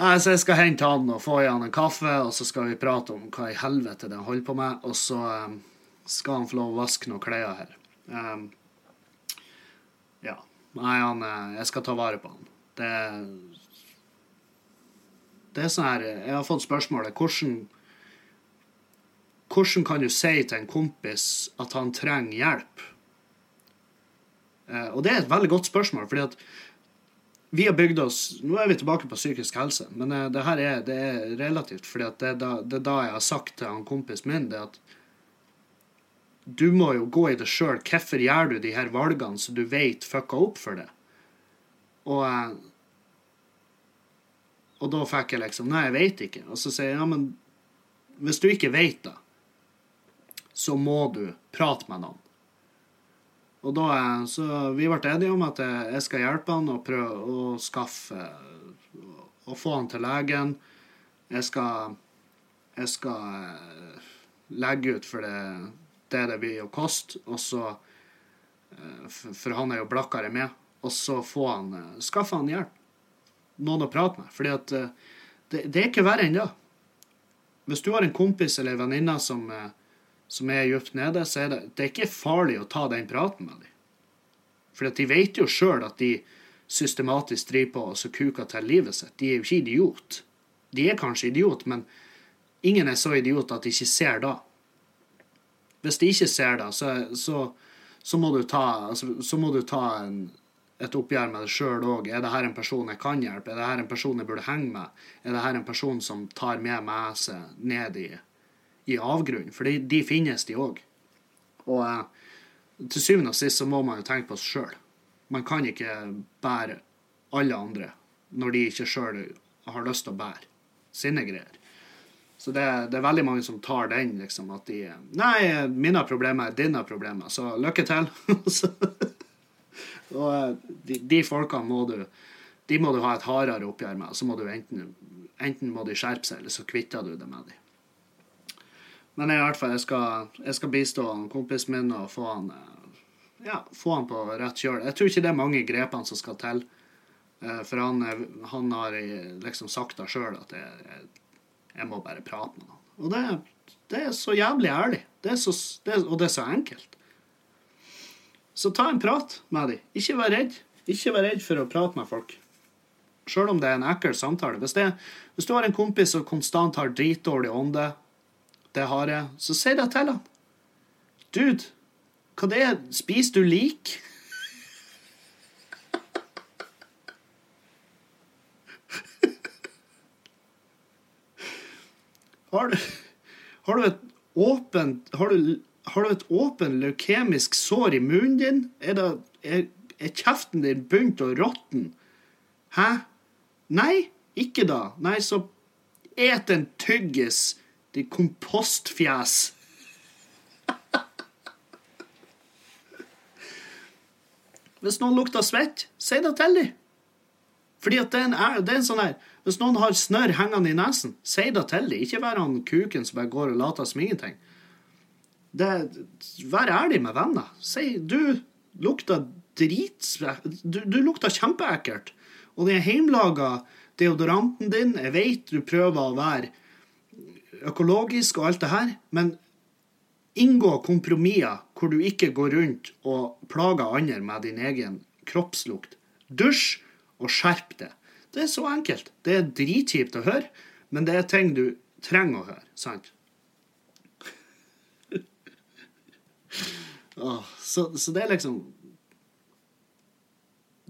Nei, så jeg skal hente han og få i han en kaffe, og så skal vi prate om hva i helvete han holder på med, og så eh, skal han få lov å vaske noen klær her. Um, ja. Nei, han eh, Jeg skal ta vare på han. Det Det er sånn her Jeg har fått spørsmålet hvordan Hvordan kan du si til en kompis at han trenger hjelp? Eh, og det er et veldig godt spørsmål, fordi at vi har bygd oss Nå er vi tilbake på psykisk helse, men eh, det her er, det er relativt. fordi at det, er da, det er da jeg har sagt til han kompisen min det at du må jo gå i det sjøl. Hvorfor gjør du de her valgene som du vet fucka opp for det? Og, eh, og da fikk jeg liksom Nei, jeg vet ikke. Og så sier jeg ja, men hvis du ikke vet det, så må du prate med noen. Og da, så vi ble enige om at jeg skal hjelpe han og prøve å skaffe Å få han til legen. Jeg skal Jeg skal eh, legge ut for det det det blir å koste, og så eh, for han er jo blakkere med. Og så få han eh, Skaffe han hjelp. Noen å prate med. Fordi at eh, det, det er ikke verre enn det. Hvis du har en kompis eller en venninne som, eh, som er dypt nede, så er det, det er ikke farlig å ta den praten med dem. For de vet jo sjøl at de systematisk driver på og kuker til livet sitt. De er jo ikke idiot. De er kanskje idiot, men ingen er så idiot at de ikke ser det. Hvis de ikke ser det, så, så, så må du ta, altså, så må du ta en, et oppgjør med det sjøl òg. Er det her en person jeg kan hjelpe? Er det her en person jeg burde henge med? Er det her en person som tar med meg seg ned i, i avgrunnen? For de, de finnes, de òg. Og eh, til syvende og sist så må man jo tenke på seg sjøl. Man kan ikke bære alle andre når de ikke sjøl har lyst til å bære sine greier. Så det, det, er veldig mange som tar den, liksom, at de Nei, mine problemer er dine problemer, så lykke til. og eh, de, de folkene må du de må du ha et hardere oppgjør med. Så må du enten, enten må de skjerpe seg, eller så kvitter du det med dem. Men i hvert fall, jeg skal, jeg skal bistå kompisen min og få han, eh, ja, få han på rett kjøl. Jeg tror ikke det er mange grepene som skal til. Eh, for han, han har liksom sagt det sjøl, at jeg, jeg, må bare prate med han. Og det, det er så jævlig ærlig. Det så, det, og det er så enkelt. Så ta en prat med dem. Ikke vær redd. Ikke vær redd for å prate med folk. Sjøl om det er en ekkel samtale. Hvis, det, hvis, du har en kompis som konstant har dritdårlig ånde, det har jeg, så si det til han. Dude, hva det er Spiser du lik? har, du, har du et åpent har du, har du et åpent leukemisk sår i munnen din? Er, det, er, er kjeften din begynt å råtne? Hæ? Nei, ikke da. Nei, så et en tyggis, de kompostfjes. Hvis noen lukter svett, si det til dem. Fordi at det er en, en sånn her Hvis noen har snørr hengende i nesen, si det til dem. Ikke vær han kuken som bare går og later som ingenting. Det, vær ærlig med venner. Si du lukter dritsvett. Du, du lukter kjempeekkelt. Og den hjemmelaga deodoranten din Jeg vet du prøver å være økologisk og alt det her, men inngå kompromisser hvor du ikke går rundt og plager andre med din egen kroppslukt. Dusj og skjerp det. Det er så enkelt. Det er dritkjipt å høre, men det er ting du trenger å høre. Sant? Så, så det er liksom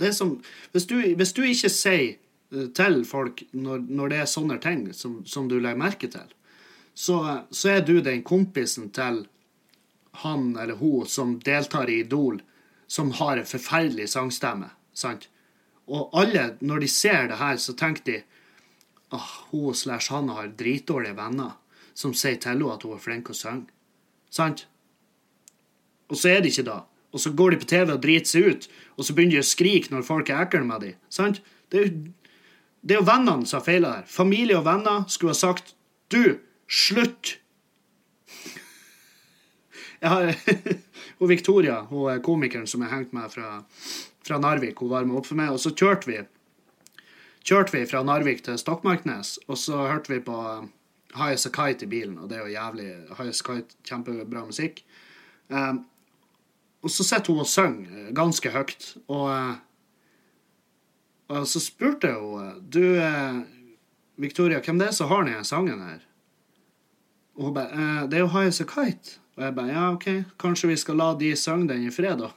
det er som, hvis, du, hvis du ikke sier eh, til folk når, når, det er sånne ting som, som du legger merke til, så, så, er du den kompisen til han eller hun som deltar i Idol, som har en forferdelig sangstemme. sant? Og alle, når de ser det her, så tenker de ah, hun slash han har dritdårlige venner som sier til henne at hun er flink til å synge. Sant? Og så er de ikke da og så går de på TV og driter seg ut, og så begynner de å skrike når folk er ekle med dem. Sant? Det er jo, det er jo vennene som har feila her. Familie og venner skulle ha sagt Du, slutt! Jeg har, og Victoria, hun er komikeren som jeg hengte med fra, fra Narvik, hun varma opp for meg. Og så kjørte vi kjørte vi fra Narvik til Stokmarknes, og så hørte vi på High As A Kite i bilen, og det er jo jævlig High As A Kite, kjempebra musikk. Um, og så sitter hun og synger eh, ganske høyt. Og, eh, og så spurte hun henne Du, Victoria, hvem det er som har denne sangen her? Og hun bare Det er jo High As A Kite. Og jeg bare Ja, OK, kanskje vi skal la de synge den i fred, da.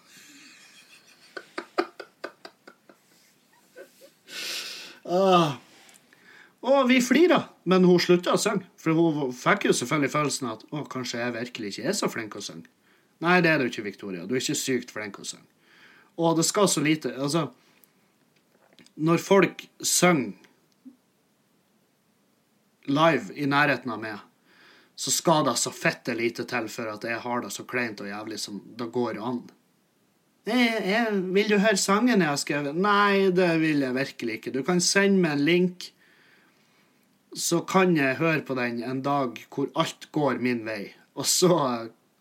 Ah. Og vi flira, men hun slutta å synge. For hun fikk jo selvfølgelig følelsen at å, kanskje jeg virkelig ikke er så flink å synge. Nei, det er du ikke, Victoria. Du er ikke sykt flink å synge. Og det skal så lite Altså, når folk synger live i nærheten av meg, så skal det så fette lite til for at jeg har det så kleint og jævlig som det går an. Jeg, jeg, vil du høre sangen jeg har skrevet? Nei, det vil jeg virkelig ikke. Du kan sende meg en link, så kan jeg høre på den en dag hvor alt går min vei. Og så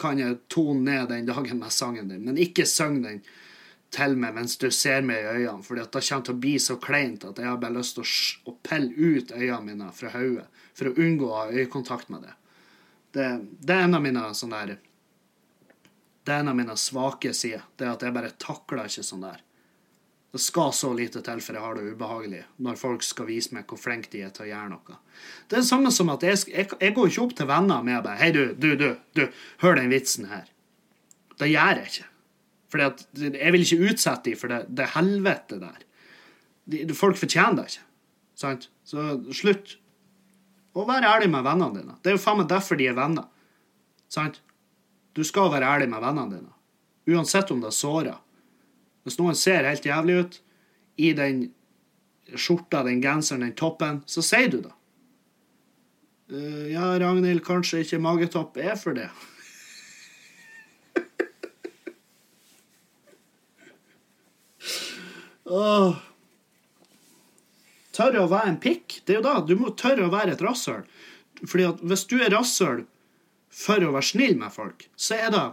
kan jeg tone ned den dagen med sangen din, men ikke syng den til meg mens du ser meg i øynene, for det kommer til å bli så kleint at jeg har bare lyst til å, pelle ut øynene mine fra hodet for å unngå å ha øyekontakt med det. Det, det er en av mine sånne der Det er en av mine svake sider. Det er at jeg bare takler ikke sånn der. Det skal så lite til for jeg har det ubehagelig når folk skal vise meg hvor flink de er til å gjøre noe. Det er det samme som at jeg, jeg, jeg går ikke opp til venner med bare 'Hei, du, du, du, du, hør den vitsen her.' Det gjør jeg ikke. For jeg vil ikke utsette dem for det, det helvete der. De, folk fortjener det ikke. Sant? Så slutt. Og vær ærlig med vennene dine. Det er jo faen meg derfor de er venner. Sant? Du skal være ærlig med vennene dine. Uansett om det sårer. Hvis noen ser helt jævlig ut i den skjorta, den genseren, den toppen, så sier du det. Uh, ja, Ragnhild, kanskje ikke magetopp er for det. oh. Tørre å være en pikk. Det er jo da. Du må tørre å være et rasshøl. Fordi at hvis du er rasshøl for å være snill med folk, så er det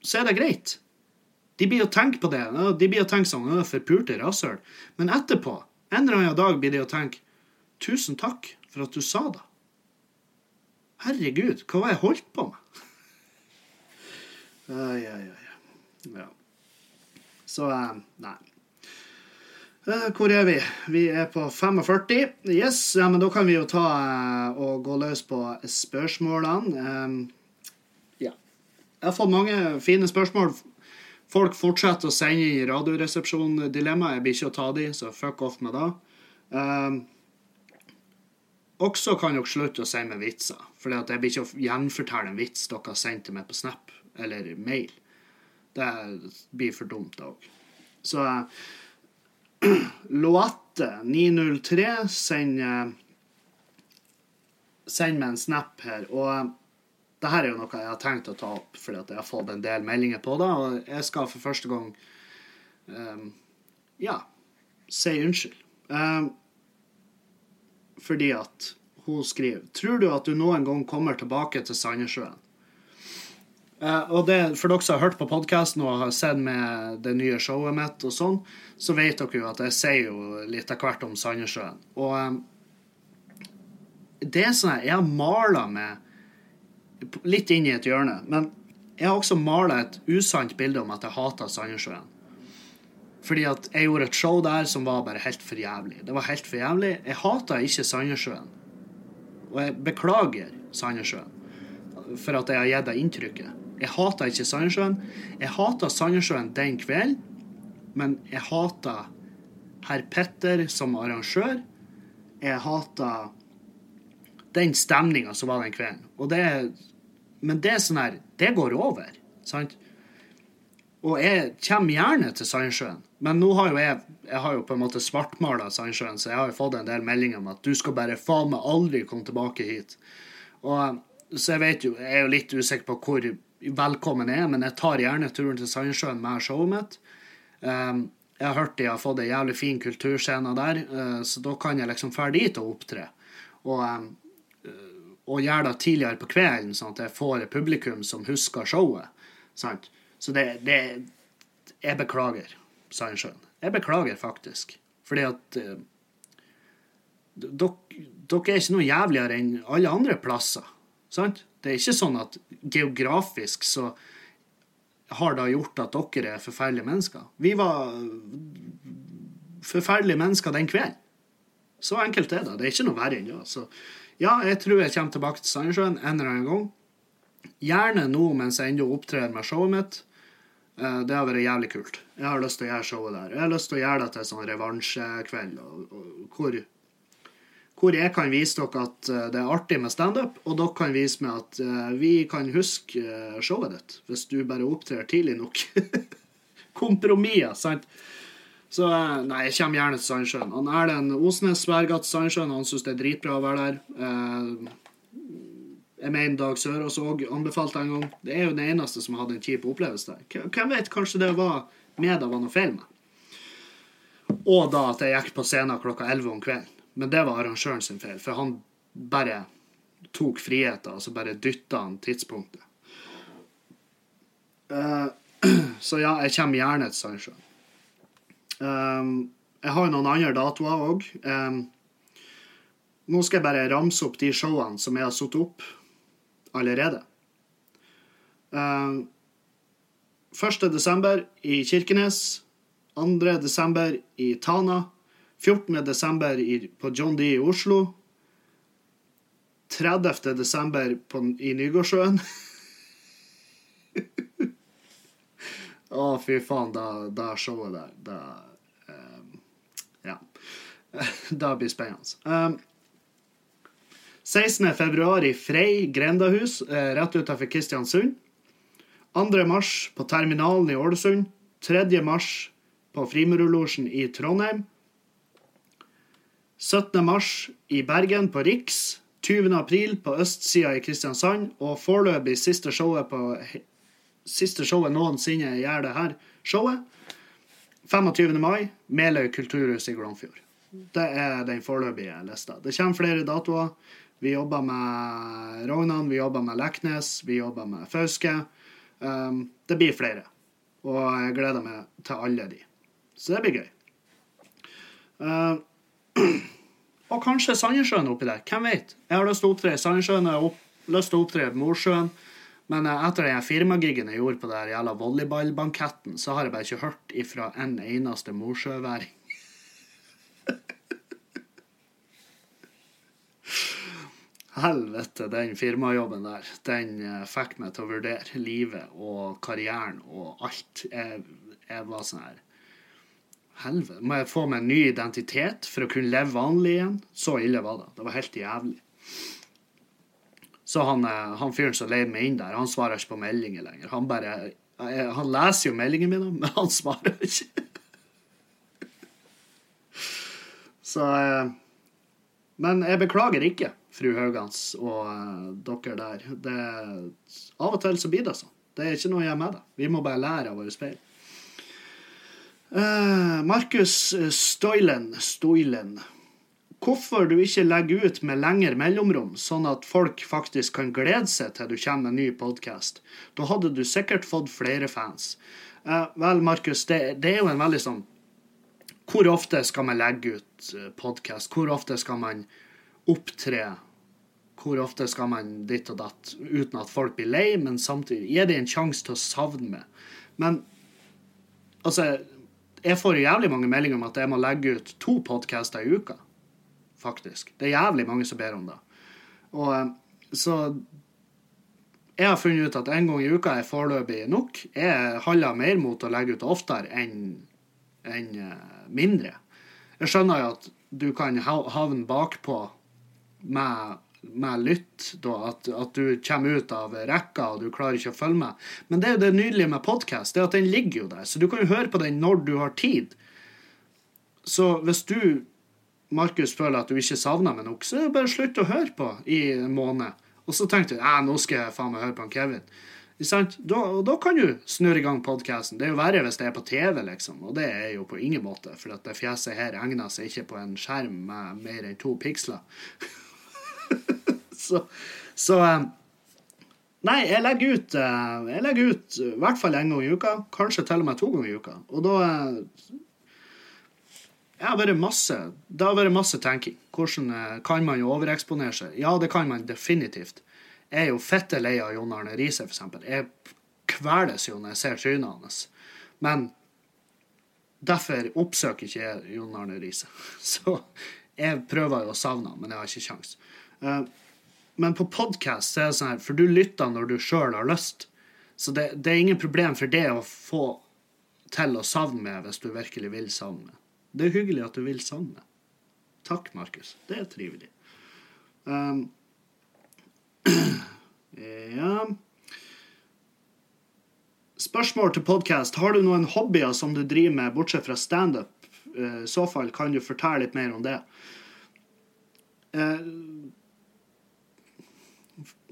så er det greit. De blir å tenke på det. De blir å tenke sånn Forpulte rasshøl. Men etterpå, en eller annen dag, blir de å tenke Tusen takk for at du sa det. Herregud, hva var jeg holdt på med? Ai, ai, ai. Ja. Så eh, Nei. Eh, hvor er vi? Vi er på 45. Yes, ja, men da kan vi jo ta eh, og gå løs på spørsmålene. Ja. Jeg har fått mange fine spørsmål. Folk fortsetter å sende inn Radioresepsjon-dilemma. Jeg blir ikke å ta de, så fuck off med det. Um, også kan dere slutte å sende meg vitser. For jeg blir ikke å gjenfortelle en vits dere har sendt til meg på Snap eller mail. Det blir for dumt, òg. Så Loatte903 sender Send meg en snap her. Og det her er jo noe jeg har tenkt å ta opp, fordi jeg har fått en del meldinger på det. Og jeg skal for første gang um, ja, si unnskyld. Um, fordi at hun skriver Tror du at du noen gang kommer tilbake til Sandnessjøen? Uh, og det, For dere som har hørt på podkasten og har sett med det nye showet mitt, og sånn, så vet dere jo at jeg sier jo litt av hvert om Sandnessjøen. Og um, det er sånn jeg har mala med Litt inn i et hjørne. Men jeg har også mala et usant bilde om at jeg hata Sandnessjøen. Fordi at jeg gjorde et show der som var bare helt for jævlig. Det var helt for jævlig. Jeg hata ikke Sandnessjøen. Og jeg beklager Sandnessjøen for at jeg har gitt deg inntrykket. Jeg hata ikke Sandnessjøen. Jeg hata Sandnessjøen den kvelden, men jeg hata herr Petter som arrangør. Jeg hata den stemninga som var den kvelden. Og det, men det er sånn her Det går over. sant? Og jeg kommer gjerne til Sandsjøen, men nå har jo jeg, jeg har jo på en måte svartmala Sandsjøen, så jeg har jo fått en del meldinger om at du skal bare faen meg aldri komme tilbake hit. Og, så jeg vet jo, jeg er jo litt usikker på hvor velkommen jeg er, men jeg tar gjerne turen til Sandsjøen med showet mitt. Um, jeg har hørt de har fått ei jævlig fin kulturscene der, uh, så da kan jeg liksom dra dit og opptre. Og, um, og gjøre det tidligere på kvelden, sånn at jeg får et publikum som husker showet. sant? Så det, det Jeg beklager, sa han sjøl. Jeg beklager faktisk. Fordi at eh, dere, dere er ikke noe jævligere enn alle andre plasser. Sant? Det er ikke sånn at geografisk så har det gjort at dere er forferdelige mennesker. Vi var forferdelige mennesker den kvelden. Så enkelt er det. Det er ikke noe verre enn det. Så ja, jeg tror jeg kommer tilbake til Sandnessjøen en eller annen gang. Gjerne nå mens jeg ennå opptrer med showet mitt. Eh, det har vært jævlig kult. Jeg har lyst til å gjøre showet der. Jeg har lyst til å gjøre det til sånn revansjekveld hvor, hvor, jeg kan vise dere at eh, det er artig med standup, og dere kan vise meg at eh, vi kan huske showet ditt hvis du bare opptrer tidlig nok. Kompromisser, sant? Så nei, jeg kommer gjerne til Sandsjøen. Erlend Osnes sverger til Sandsjøen. Han syns det er dritbra å være der. Jeg mener Dag Sørås òg anbefalte en gang. Det er jo den eneste som hadde en kjip opplevelse der. Hvem vet, kanskje det var med av var noe feil med. Og da at jeg gikk på scenen klokka 11 om kvelden. Men det var arrangøren sin feil, for han bare tok friheten, altså bare dytta han tidspunktet. Uh, så ja, jeg kommer gjerne til Sandsjøen. Um, jeg har jo noen andre datoer òg. Um, nå skal jeg bare ramse opp de showene som jeg har satt opp allerede. Uh, eh, 1. desember i Kirkenes. 2. desember i Tana. 14. desember på John D i Oslo. 30. desember på, i Nygårdsjøen. Å, fy faen, da, da showet der da, um. da blir spennende. Um, 16.2 i Frei grendahus eh, rett utenfor Kristiansund. 2. mars på Terminalen i Ålesund. 3. mars på Frimurulosjen i Trondheim. 17. mars i Bergen på Riks. 20. april på østsida i Kristiansand. Og foreløpig siste showet på Siste showet noensinne gjør det her showet. 25. mai, Meløy kulturhus i Glomfjord. Det er den foreløpige lista. Det kommer flere datoer. Vi jobber med Rognan, vi jobber med Leknes, vi jobber med Fauske. Um, det blir flere. Og jeg gleder meg til alle de. Så det blir gøy. Uh, og kanskje Sandnessjøen oppi der. Hvem vet? Jeg har lyst til å opptre i Sandnessjøen, jeg har lyst til å opptre i Mosjøen. Men eh, etter den firmagigen jeg gjorde på den jævla volleyballbanketten, så har jeg bare ikke hørt ifra en eneste mosjøværing. Helvete, den firmajobben der, den eh, fikk meg til å vurdere livet og karrieren og alt. Jeg, jeg var sånn her Helvete. Må jeg få meg en ny identitet for å kunne leve vanlig igjen? Så ille var det. Det var helt jævlig. Så han, eh, han fyren som leide meg inn der, han svarer ikke på meldinger lenger. Han bare eh, Han leser jo meldingene mine, men han svarer ikke. Så eh, Men jeg beklager ikke, fru Haugans og dere der. Det, av og til så blir det sånn. Det er ikke noe å gjøre med det. Vi må bare lære av våre speil. Uh, Markus Stoilen, Stoilen hvorfor du ikke legger ut med lengre mellomrom, sånn at folk faktisk kan glede seg til du kommer med en ny podkast. Da hadde du sikkert fått flere fans. Eh, vel, Markus, det, det, er jo en veldig sånn Hvor ofte skal man legge ut eh, podkast? Hvor ofte skal man opptre? Hvor ofte skal man ditt og datt uten at folk blir lei, men samtidig gi det en sjanse til å savne meg. Men altså Jeg får jævlig mange meldinger om at jeg må legge ut to podkaster i uka faktisk. Det er jævlig mange som ber om det. Og eh, så jeg har funnet ut at en gang i uka er foreløpig nok. Jeg handler mer mot å legge ut oftere enn en eh, mindre. Jeg skjønner jo at du kan havne bakpå med, med lytt, da, at, at, du kommer ut av rekka og du klarer ikke å følge med. Men det er jo det nydelige med podkast, er at den ligger jo der. Så du kan jo høre på den når du har tid. Så hvis du Markus føler at du ikke savner meg nok, så er det bare slutt å høre på i en måned. Og så tenkte du nå skal jeg faen meg høre på han Kevin. Da, da, kan du snurre i gang podkasten. Det er jo verre hvis det er på TV, liksom. Og det er jo på ingen måte, for at det fjeset her egner seg ikke på en skjerm med mer enn to piksler. så, så eh, Nei, jeg legger ut eh, Jeg legger ut i hvert fall en gang i uka. Kanskje til og med to ganger i uka. Og da eh, det har vært masse, det har vært masse tenking. Hvordan eh, kan man jo overeksponere seg? Ja, det kan man definitivt. Jeg er jo fitte lei av Jon Arne Riise, f.eks. Jeg kveles jo når jeg ser trynet hans. Men derfor oppsøker ikke jeg Jon Arne Riise. Så jeg prøver jo å savne ham, men jeg har ikke kjangs. Eh, men på podkast er det sånn her, for du lytter når du sjøl har lyst. Så det, det, er ingen problem for det å få til å savne meg hvis du virkelig vil savne meg. Det er hyggelig at du vil savne. Takk, Markus. Det er trivelig. Um, ja Spørsmål til podkast. Har du noen hobbyer som du driver med, bortsett fra standup? I så fall kan du fortelle litt mer om det. Uh,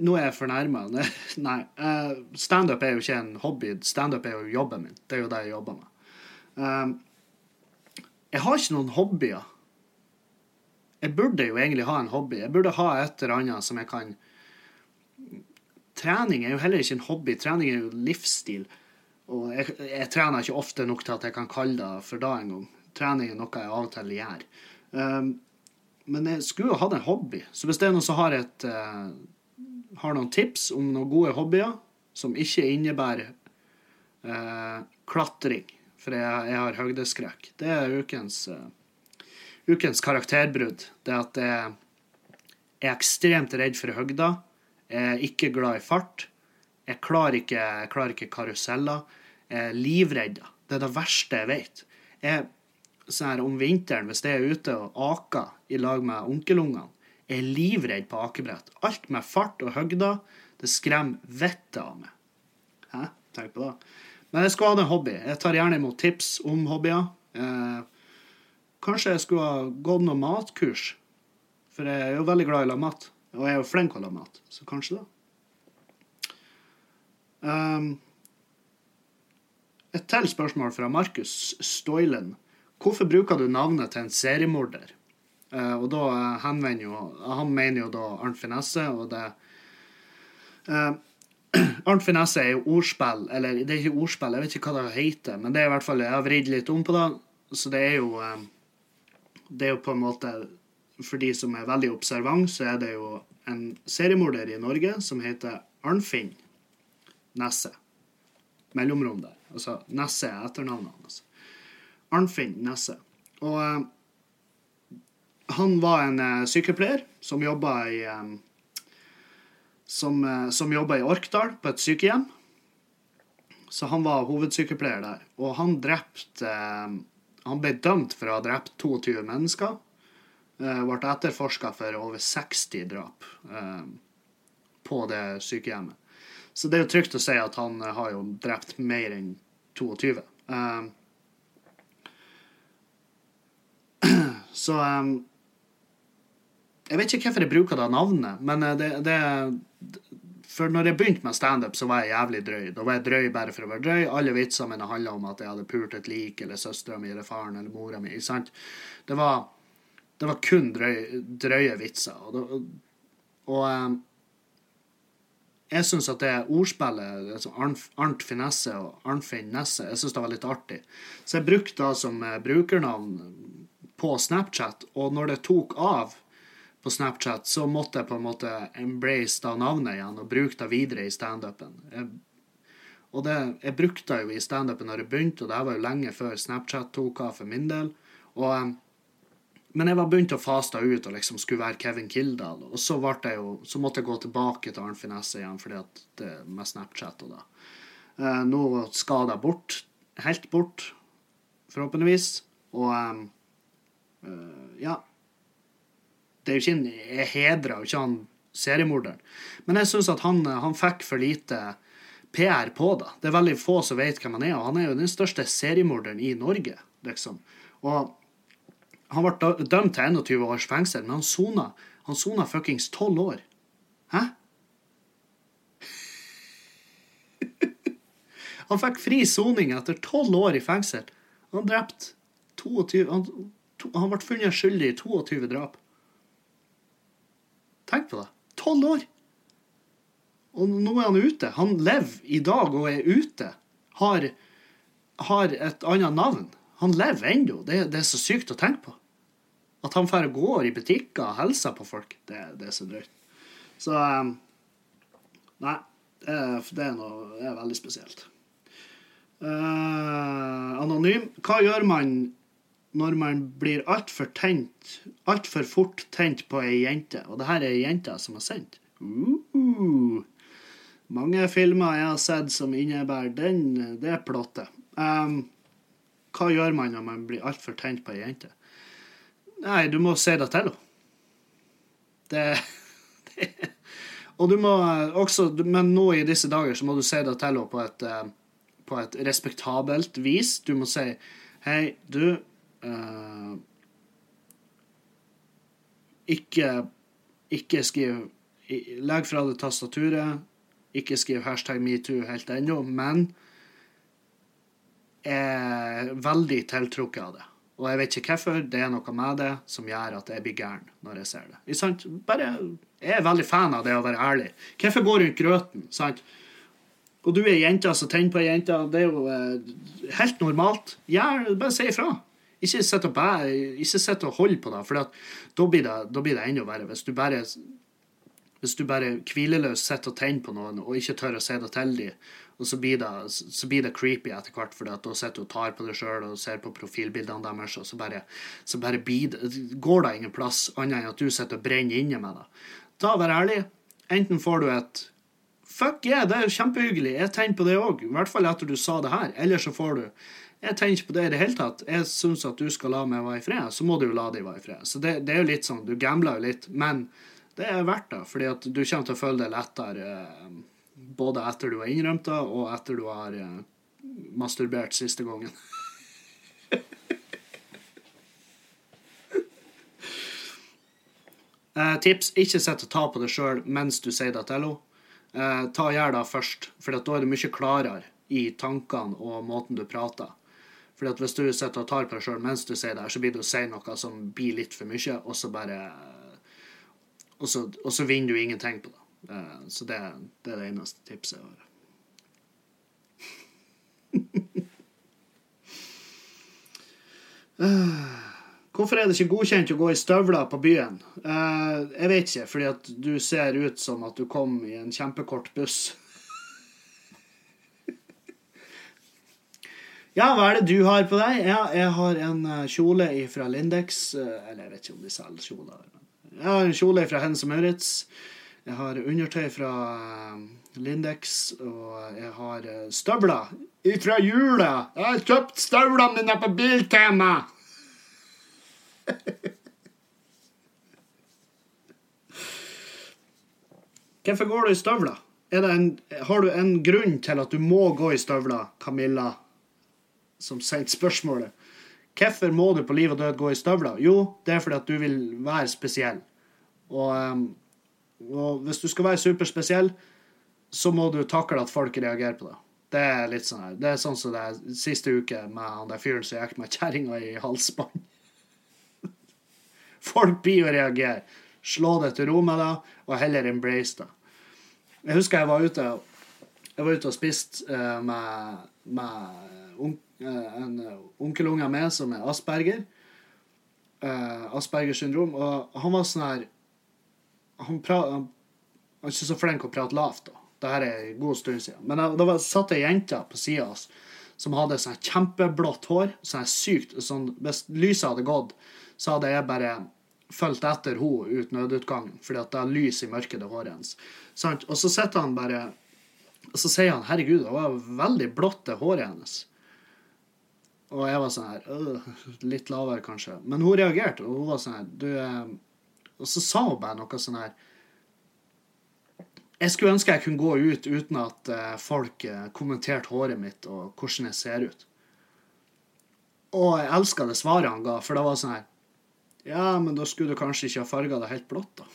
nå er jeg fornærma. Nei. Uh, standup er jo ikke en hobby. Standup er jo jobben min. Det er jo det jeg jobber med. Jeg har ikke noen hobbyer. Jeg burde jo egentlig ha en hobby. Jeg burde ha et eller annet som jeg kan Trening er jo heller ikke en hobby. Trening er jo livsstil. Og jeg, jeg trener ikke ofte nok til at jeg kan kalle det for da engang. Trening er noe jeg av og til gjør. Um, men jeg skulle jo hatt en hobby. Så hvis det er noen som har, et, uh, har noen tips om noen gode hobbyer som ikke innebærer uh, klatring for jeg, jeg har høydeskrekk. Det er ukens, uh, ukens karakterbrudd. Det at jeg er ekstremt redd for høgda. Jeg er ikke glad i fart. Jeg klarer ikke, jeg klarer ikke karuseller. Jeg er livredd. Det er det verste jeg vet. Jeg, her, om vinteren, hvis jeg er ute og aker i lag med onkelungene, jeg er livredd på akebrett. Alt med fart og høgda, det skremmer vettet av meg. Hæ? Tenk på det. Men jeg skulle hatt en hobby. Jeg tar gjerne imot tips om hobbyer. Eh, kanskje jeg skulle ha gått noe matkurs. For jeg er jo veldig glad i å lage mat. Og jeg er jo flink til å lage mat, så kanskje det. Um, et til spørsmål fra Markus Stoilen. Hvorfor bruker du navnet til en seriemorder? Uh, og da uh, henvender jo Han mener jo da Arnt Finesse, og det uh, Arnt Finesse er jo ordspill, eller det er ikke ordspill, jeg vet ikke hva det heter, men det er i hvert fall Jeg har vridd litt om på det, så det er jo Det er jo på en måte For de som er veldig observant, så er det jo en seriemorder i Norge som heter Arnfinn Nesse. Mellomrom der. Altså Nesse er etternavnet hans. Arnfinn Nesse. Og eh, han var en eh, sykepleier som jobba i eh, som, uh, som jobba i Orkdal, på et sykehjem. Så han var hovedsykepleier der. Og han drepte Han ble dømt for å ha drept 22 mennesker. Ble etterforska for over 60 drap på det sykehjemmet. Så det er jo trygt å si at han eh, har jo drept mer enn 22. Um, så Jeg vet ikke hvorfor jeg bruker det navnet, men eh, det, det For når jeg begynte med standup, så var jeg jævlig drøy. Da var jeg drøy bare for å være drøy. Alle vitsene mine handla om at jeg hadde pult et lik, eller søstera mi, eller faren, eller mora mi. Det var, det var kun drøy, drøye vitser. Og, det, og um, jeg syns at det ordspillet, altså Arnt Finesse og Arnfinn Nesse, jeg synes det var litt artig. Så jeg brukte det som eh, brukernavn på Snapchat, og når det tok av på Snapchat, så måtte jeg på en måte embrace da navnet igjen og bruke det videre i standupen. Og det, jeg brukte det jo i standupen når jeg begynte, og det var jo lenge før Snapchat tok av for min del. Og eh, men jeg var begynt å faste ut og liksom skulle være Kevin Kildahl. Og så, jo, så måtte jeg gå tilbake til Arnt Finesse igjen fordi at det med Snapchat og da. Eh, nå skal det bort. Helt bort, forhåpentligvis. Og um, uh, ja. Det er jo ikke en, Jeg hedrer jo ikke han seriemorderen. Men jeg syns at han, han fikk for lite PR på det. Det er veldig få som vet hvem han er, og han er jo den største seriemorderen i Norge, liksom. Og han ble dømt til 21 års fengsel, men han sona, han sona fuckings 12 år. Hæ? han fikk fri soning etter 12 år i fengsel. Han drept 22 Han, to, han ble funnet skyldig i 22 drap. Tenk på det. 12 år! Og nå er han ute. Han lever i dag og er ute. Har, har et annet navn. Han lever ennå. Det, det, er så sykt å tenke på. At han drar og går i butikker og hilser på folk, det, det er så drøyt. Så um, Nei, det er, noe, det er veldig spesielt. Uh, anonym. Hva gjør man når man blir altfor tent, altfor fort tent på ei jente? Og det her er ei jente som har sendt. Uh, mange filmer jeg har sett som innebærer den, det plottet. Um, hva gjør man når man blir altfor tent på ei jente? Nei, du må se det til henne. Det, det, Og du må også Men nå i disse dager så må du se det til henne på et, eh, på et respektabelt vis. Du må si Hei, du uh, Ikke Ikke skriv Legg fra deg tastaturet. Ikke skriv hashtag metoo helt ennå, men er veldig tiltrukket av det. Og jeg vet ikke hvorfor. Det er noe med det som gjør at jeg blir gæren når jeg ser det. Bare, jeg er veldig fan av det å være ærlig. Hvorfor gå rundt grøten? sant? Og du er jenta som tenner på ei jente. Det er jo eh, helt normalt. Gjør, bare si ifra. Ikke sitt og, og hold på det, for da blir det, da blir det enda verre. Hvis du bare hvis du bare hvileløst sitter og tenner på noen og ikke tør å si det til dem, og så blir det, så blir det creepy etter hvert, for da sitter du og tar på deg sjøl og ser på profilbildene deres, og så bare, så bare det, går det ingen plass annet enn at du sitter og brenner inne med det. Da, vær ærlig. Enten får du et Fuck yeah, det er kjempehyggelig, jeg tenner på det òg. I hvert fall etter du sa det her. Eller så får du Jeg tenner ikke på det i det hele tatt. Jeg syns at du skal la meg være i fred, så må du jo la dem være i fred. Så det, det er jo litt sånn, du gambler jo litt, men det er verdt det, fordi at du kommer til å føle det lettere eh, både etter du har innrømt det, og etter du har eh, masturbert siste gangen. eh, tips ikke sitt og ta på det sjøl mens du sier det til henne. Eh, ta Gjør det først, for da er du mye klarere i tankene og måten du prater. For Hvis du sitter og tar på deg sjøl mens du sier det, så blir det å si noe som blir litt for mye, og så bare og så, og så vinner du ingenting på det. Eh, så det, det er det eneste tipset jeg har. Hvorfor er det ikke godkjent å gå i støvler på byen? Eh, jeg vet ikke, fordi at du ser ut som at du kom i en kjempekort buss. ja, hva er det du har på deg? Ja, jeg har en eh, kjole fra Lindex. Eh, eller jeg vet ikke om de selger kjoler. Jeg har en kjole fra Hens og Maurits. Jeg har undertøy fra Lindex, og jeg har støvler fra jula. Jeg har kjøpt støvlene mine på Biltema. Hvorfor går du i støvler? En, har du en grunn til at du må gå i støvler, Camilla, som sendte spørsmålet? Hvorfor må du på liv og død gå i støvler? Jo, det er fordi at du vil være spesiell. Og, ehm, og hvis du skal være superspesiell, så må du takle at folk reagerer på det. Det er litt sånn her. Det er sånn som det er siste uke med han der fyren som gikk med kjerringa i halsbånd. Folk blir jo reagere. Slå det til ro med det, og heller embrace det. Jeg husker jeg var ute, jeg var ute og spiste uh, med, med uh, en onkelunge meg som er asperger. Asperger Aspergers syndrom. Og han var sånn her han, pra, han, han er ikke så flink å prate lavt. da. Det her er en god stund siden. Men da satt ei jente på sida av oss som hadde sånn kjempeblått hår. sånn sykt, sånn, Hvis lyset hadde gått, så hadde jeg bare fulgt etter henne ut nødutgangen, fordi at det er lys i mørket det håret hennes. Og så sitter han bare Og så sier han 'herregud, det var veldig blått, det håret hennes'. Og jeg var sånn her Litt lavere, kanskje. Men hun reagerte, og hun var sånn her du, eh, Og så sa hun bare noe sånn her Jeg skulle ønske jeg kunne gå ut uten at eh, folk eh, kommenterte håret mitt og hvordan jeg ser ut. Og jeg elska det svaret han ga, for det var sånn her ja, men da skulle du kanskje ikke ha farga det helt blått, da.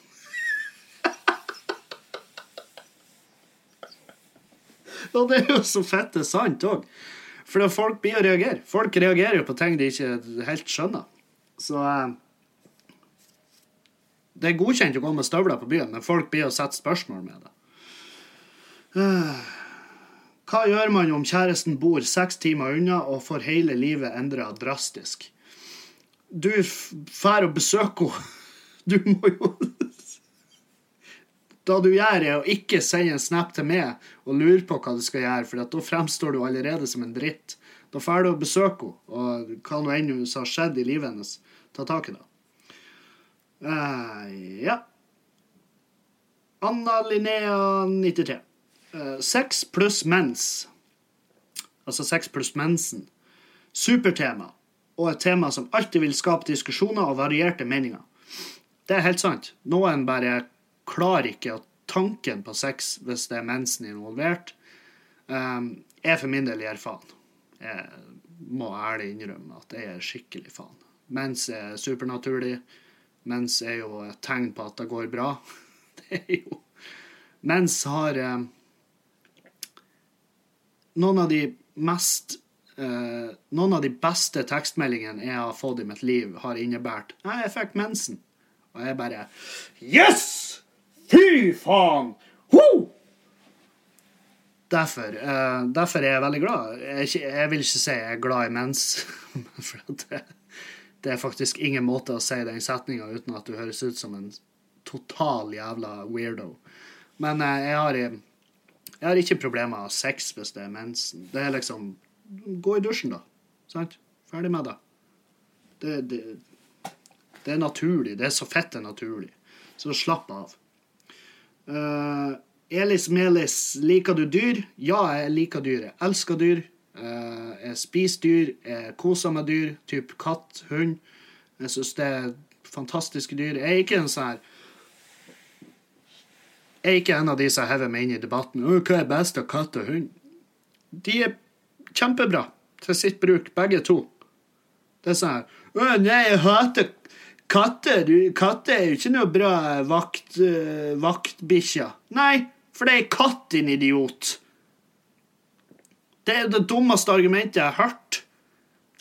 Og det er jo så fette sant òg. For folk blir å reagere. Folk reagerer jo på ting de ikke helt skjønner. Så eh, Det er godkjent å gå med støvler på byen, men folk blir å sette spørsmål med det. Hva gjør man om kjæresten bor seks timer unna og får hele livet endra drastisk? du drar og besøker henne. Du må jo Da du gjør, er å ikke sende en snap til meg og lure på hva du skal gjøre, for da fremstår du allerede som en dritt. Da drar du og besøker henne, og hva nå enn som har skjedd i livet hennes, ta tak i det. Uh, ja. Anna Linnea 93. Uh, sex pluss mens. Altså sex pluss mensen. Supertema og et tema som alltid vil skape diskusjoner og varierte meninger. Det er helt sant. Noen bare klarer ikke at tanken på sex hvis det er mensen involvert. Um, jeg for min del gir faen. Jeg må ærlig innrømme at jeg er skikkelig faen. Mens er supernaturlig. Mens er jo et tegn på at det går bra. Det er jo Mens har eh, noen av de mest eh, noen av de beste tekstmeldingene jeg har fått i mitt liv, har innebært jeg fikk mensen. Og jeg bare Yes! Fy faen! Ho! Derfor, eh, derfor er jeg veldig glad. Jeg, jeg, vil ikke si jeg er glad i mens. For at det, det, er faktisk ingen måte å si den setninga uten at du høres ut som en total jævla weirdo. Men uh, jeg, har, jeg har ikke problemer med sex hvis det er mensen. Det er liksom gå i dusjen, da. Sant? Ferdig med det. Det, det. det, er naturlig. Det er så fett det er naturlig. Så slapp av. Uh, Elis Melis, liker du dyr? Ja, jeg liker dyr. Jeg elsker dyr. Uh, jeg spiser dyr. Jeg koser meg dyr. Type katt, hund. Jeg syns det er fantastiske dyr. Jeg er ikke en sånn her jeg er ikke en av de som hever meg inn i debatten. Hva er best av katt og hund? De er Kjempebra til sitt bruk, begge to. Det er sånn her Nei, jeg hater Katter, katter er jo ikke noe bra vakt, vaktbikkjer. Nei, for det er katt, din idiot. Det er det dummeste argumentet jeg har hørt.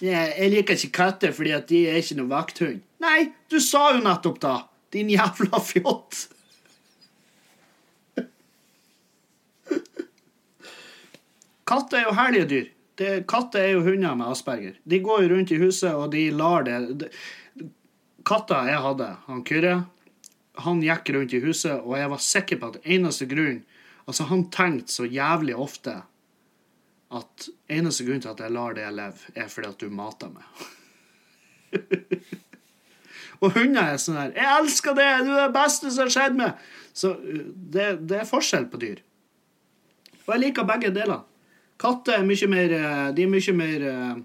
Jeg, liker ikke katter fordi at de er ikke noe vakthund. Nei, du sa jo nettopp da. Din jævla fjott. Katter er jo herlige dyr. Katter er jo hunder med asperger. De går jo rundt i huset, og de lar det Katta jeg hadde, han Kyrre, han gikk rundt i huset, og jeg var sikker på at eneste grunn Altså, han tenkte så jævlig ofte at eneste grunn til at jeg lar det leve, er fordi at du mater meg. og hunder er sånn her 'Jeg elsker det! Du er det beste som har skjedd meg!' Så uh, det, det er forskjell på dyr. Og jeg liker begge deler. Katter er mye mer uh, De er mye mer uh,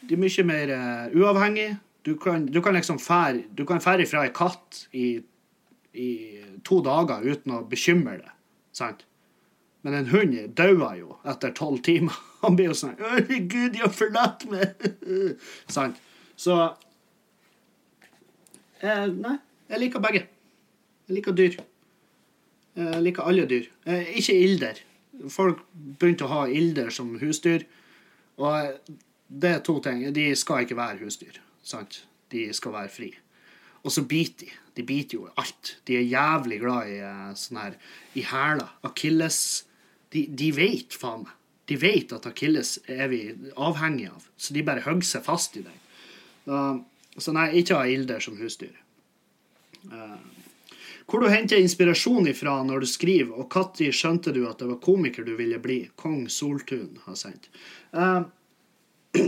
De er mye mer uavhengige. Du kan, du kan liksom fære Du kan fære ifra ei katt i, i to dager uten å bekymre deg. Sant? Men en hund dauer jo etter tolv timer. Han blir jo sånn 'Herregud, har forlatt meg!' Sant? Så eh, Nei, jeg liker begge. Jeg liker dyr. Jeg liker alle dyr. Eh, ikke ilder. Folk begynte å ha ilder som husdyr. Og det er to ting. De skal ikke være husdyr. Sant? De skal være fri. Og så biter de. De biter jo alt. De er jævlig glad i eh, sånn her i hæler. Akilles De, vet, faen meg. De vet at akilles er vi avhengig av, så de bare hogger seg fast i den. Uh, så nei, ikke ha ilder som husdyr. Uh, hvor du henter inspirasjon ifra når du skriver, og når skjønte du at det var komiker du ville bli? Kong Soltun har sendt. Uh,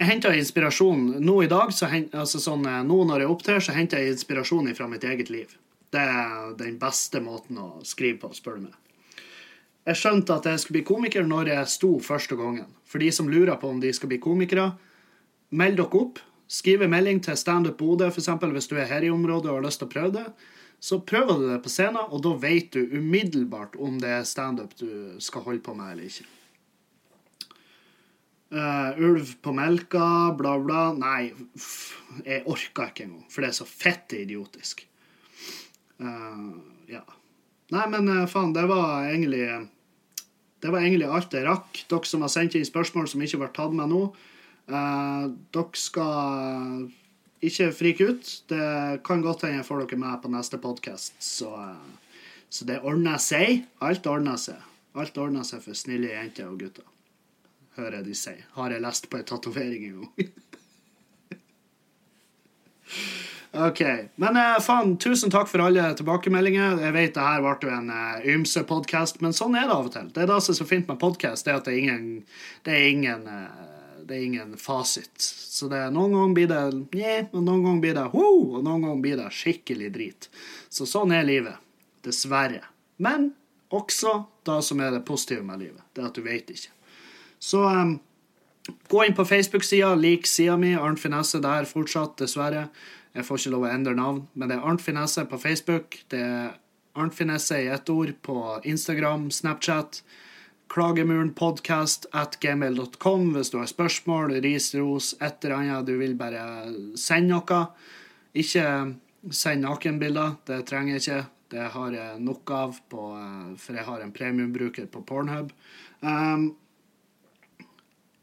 jeg henter inspirasjon nå i dag, hent, altså sånn, eh, nå når jeg opptrer, så henter jeg inspirasjon fra mitt eget liv. Det er den beste måten å skrive på, spør du meg. Jeg skjønte at jeg skulle bli komiker når jeg sto første gangen. For de som lurer på om de skal bli komikere, meld dere opp. Skriv en melding til Standup Bodø, f.eks. hvis du er her i området og har lyst til å prøve det. Så prøver du det på scenen, og da vet du umiddelbart om det er standup du skal holde på med eller ikke. Uh, ulv på melka, bla, bla. Nei, jeg orka ikke engang, for det er så fette idiotisk. Uh, ja. Nei, men uh, faen, det var egentlig Det var egentlig alt jeg rakk. Dere som har sendt inn spørsmål som ikke ble tatt med nå, dere skal ikke frike ut. Det kan godt hende jeg får dere med på neste podkast, så, så det ordner seg. Alt ordner seg. Alt ordner seg for snille jenter og gutter hører jeg de sier. Har jeg lest på ei tatovering en gang. OK. Men eh, faen, tusen takk for alle tilbakemeldinger. Jeg vet det her ble jo en uh, ymse podkast, men sånn er det av og til. Det er det som er så fint med podkast, det er at det er ingen, det er ingen, uh, det er ingen fasit. Så det, noen ganger blir det nje, og noen ganger blir det ho, og noen ganger blir det skikkelig drit. Så sånn er livet. Dessverre. Men også det som er det positive med livet. Det er at du vet ikke. Så um, gå inn på Facebook-sida, lik sida mi, Arnt Finesse der fortsatt, dessverre. Jeg får ikke lov å endre navn, men det er Arnt Finesse på Facebook. Det er Arnt Finesse i ett ord på Instagram, Snapchat. Klagemurenpodkast at gmail.com hvis du har spørsmål, ris, ros, et eller annet du vil bare sende noe. Ikke send nakenbilder, det trenger jeg ikke. Det har jeg nok av, på, eh, for jeg har en premiumbruker på Pornhub. Um,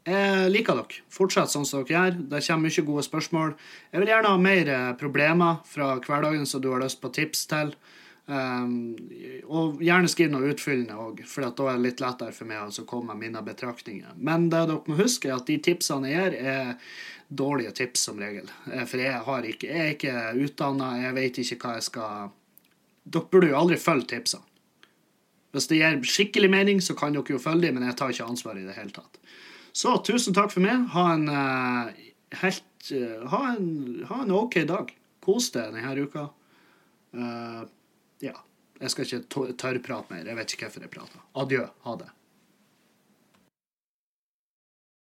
jeg liker dere. Fortsett sånn som dere gjør. Det kommer mye gode spørsmål. Jeg vil gjerne ha mer eh, problemer fra hverdagen som du har lyst på tips til. Um, og gjerne skriv noe utfyllende òg, for da er det litt lettere for meg å komme med mine betraktninger. Men det dere må huske, er at de tipsene jeg gjør, er dårlige tips som regel. Eh, for jeg, ikke, jeg er ikke utdanna, jeg vet ikke hva jeg skal Dere burde jo aldri følge tipsene. Hvis det gir skikkelig mening, så kan dere jo følge dem, men jeg tar ikke ansvar i det hele tatt. Så tusen takk for meg. Ha en uh, helt uh, ha, en, ha, en, OK dag. Kos deg denne uka. Uh, ja. Jeg skal ikke tørrprate mer. Jeg vet ikke hvorfor jeg prater. Adjø. Ha det.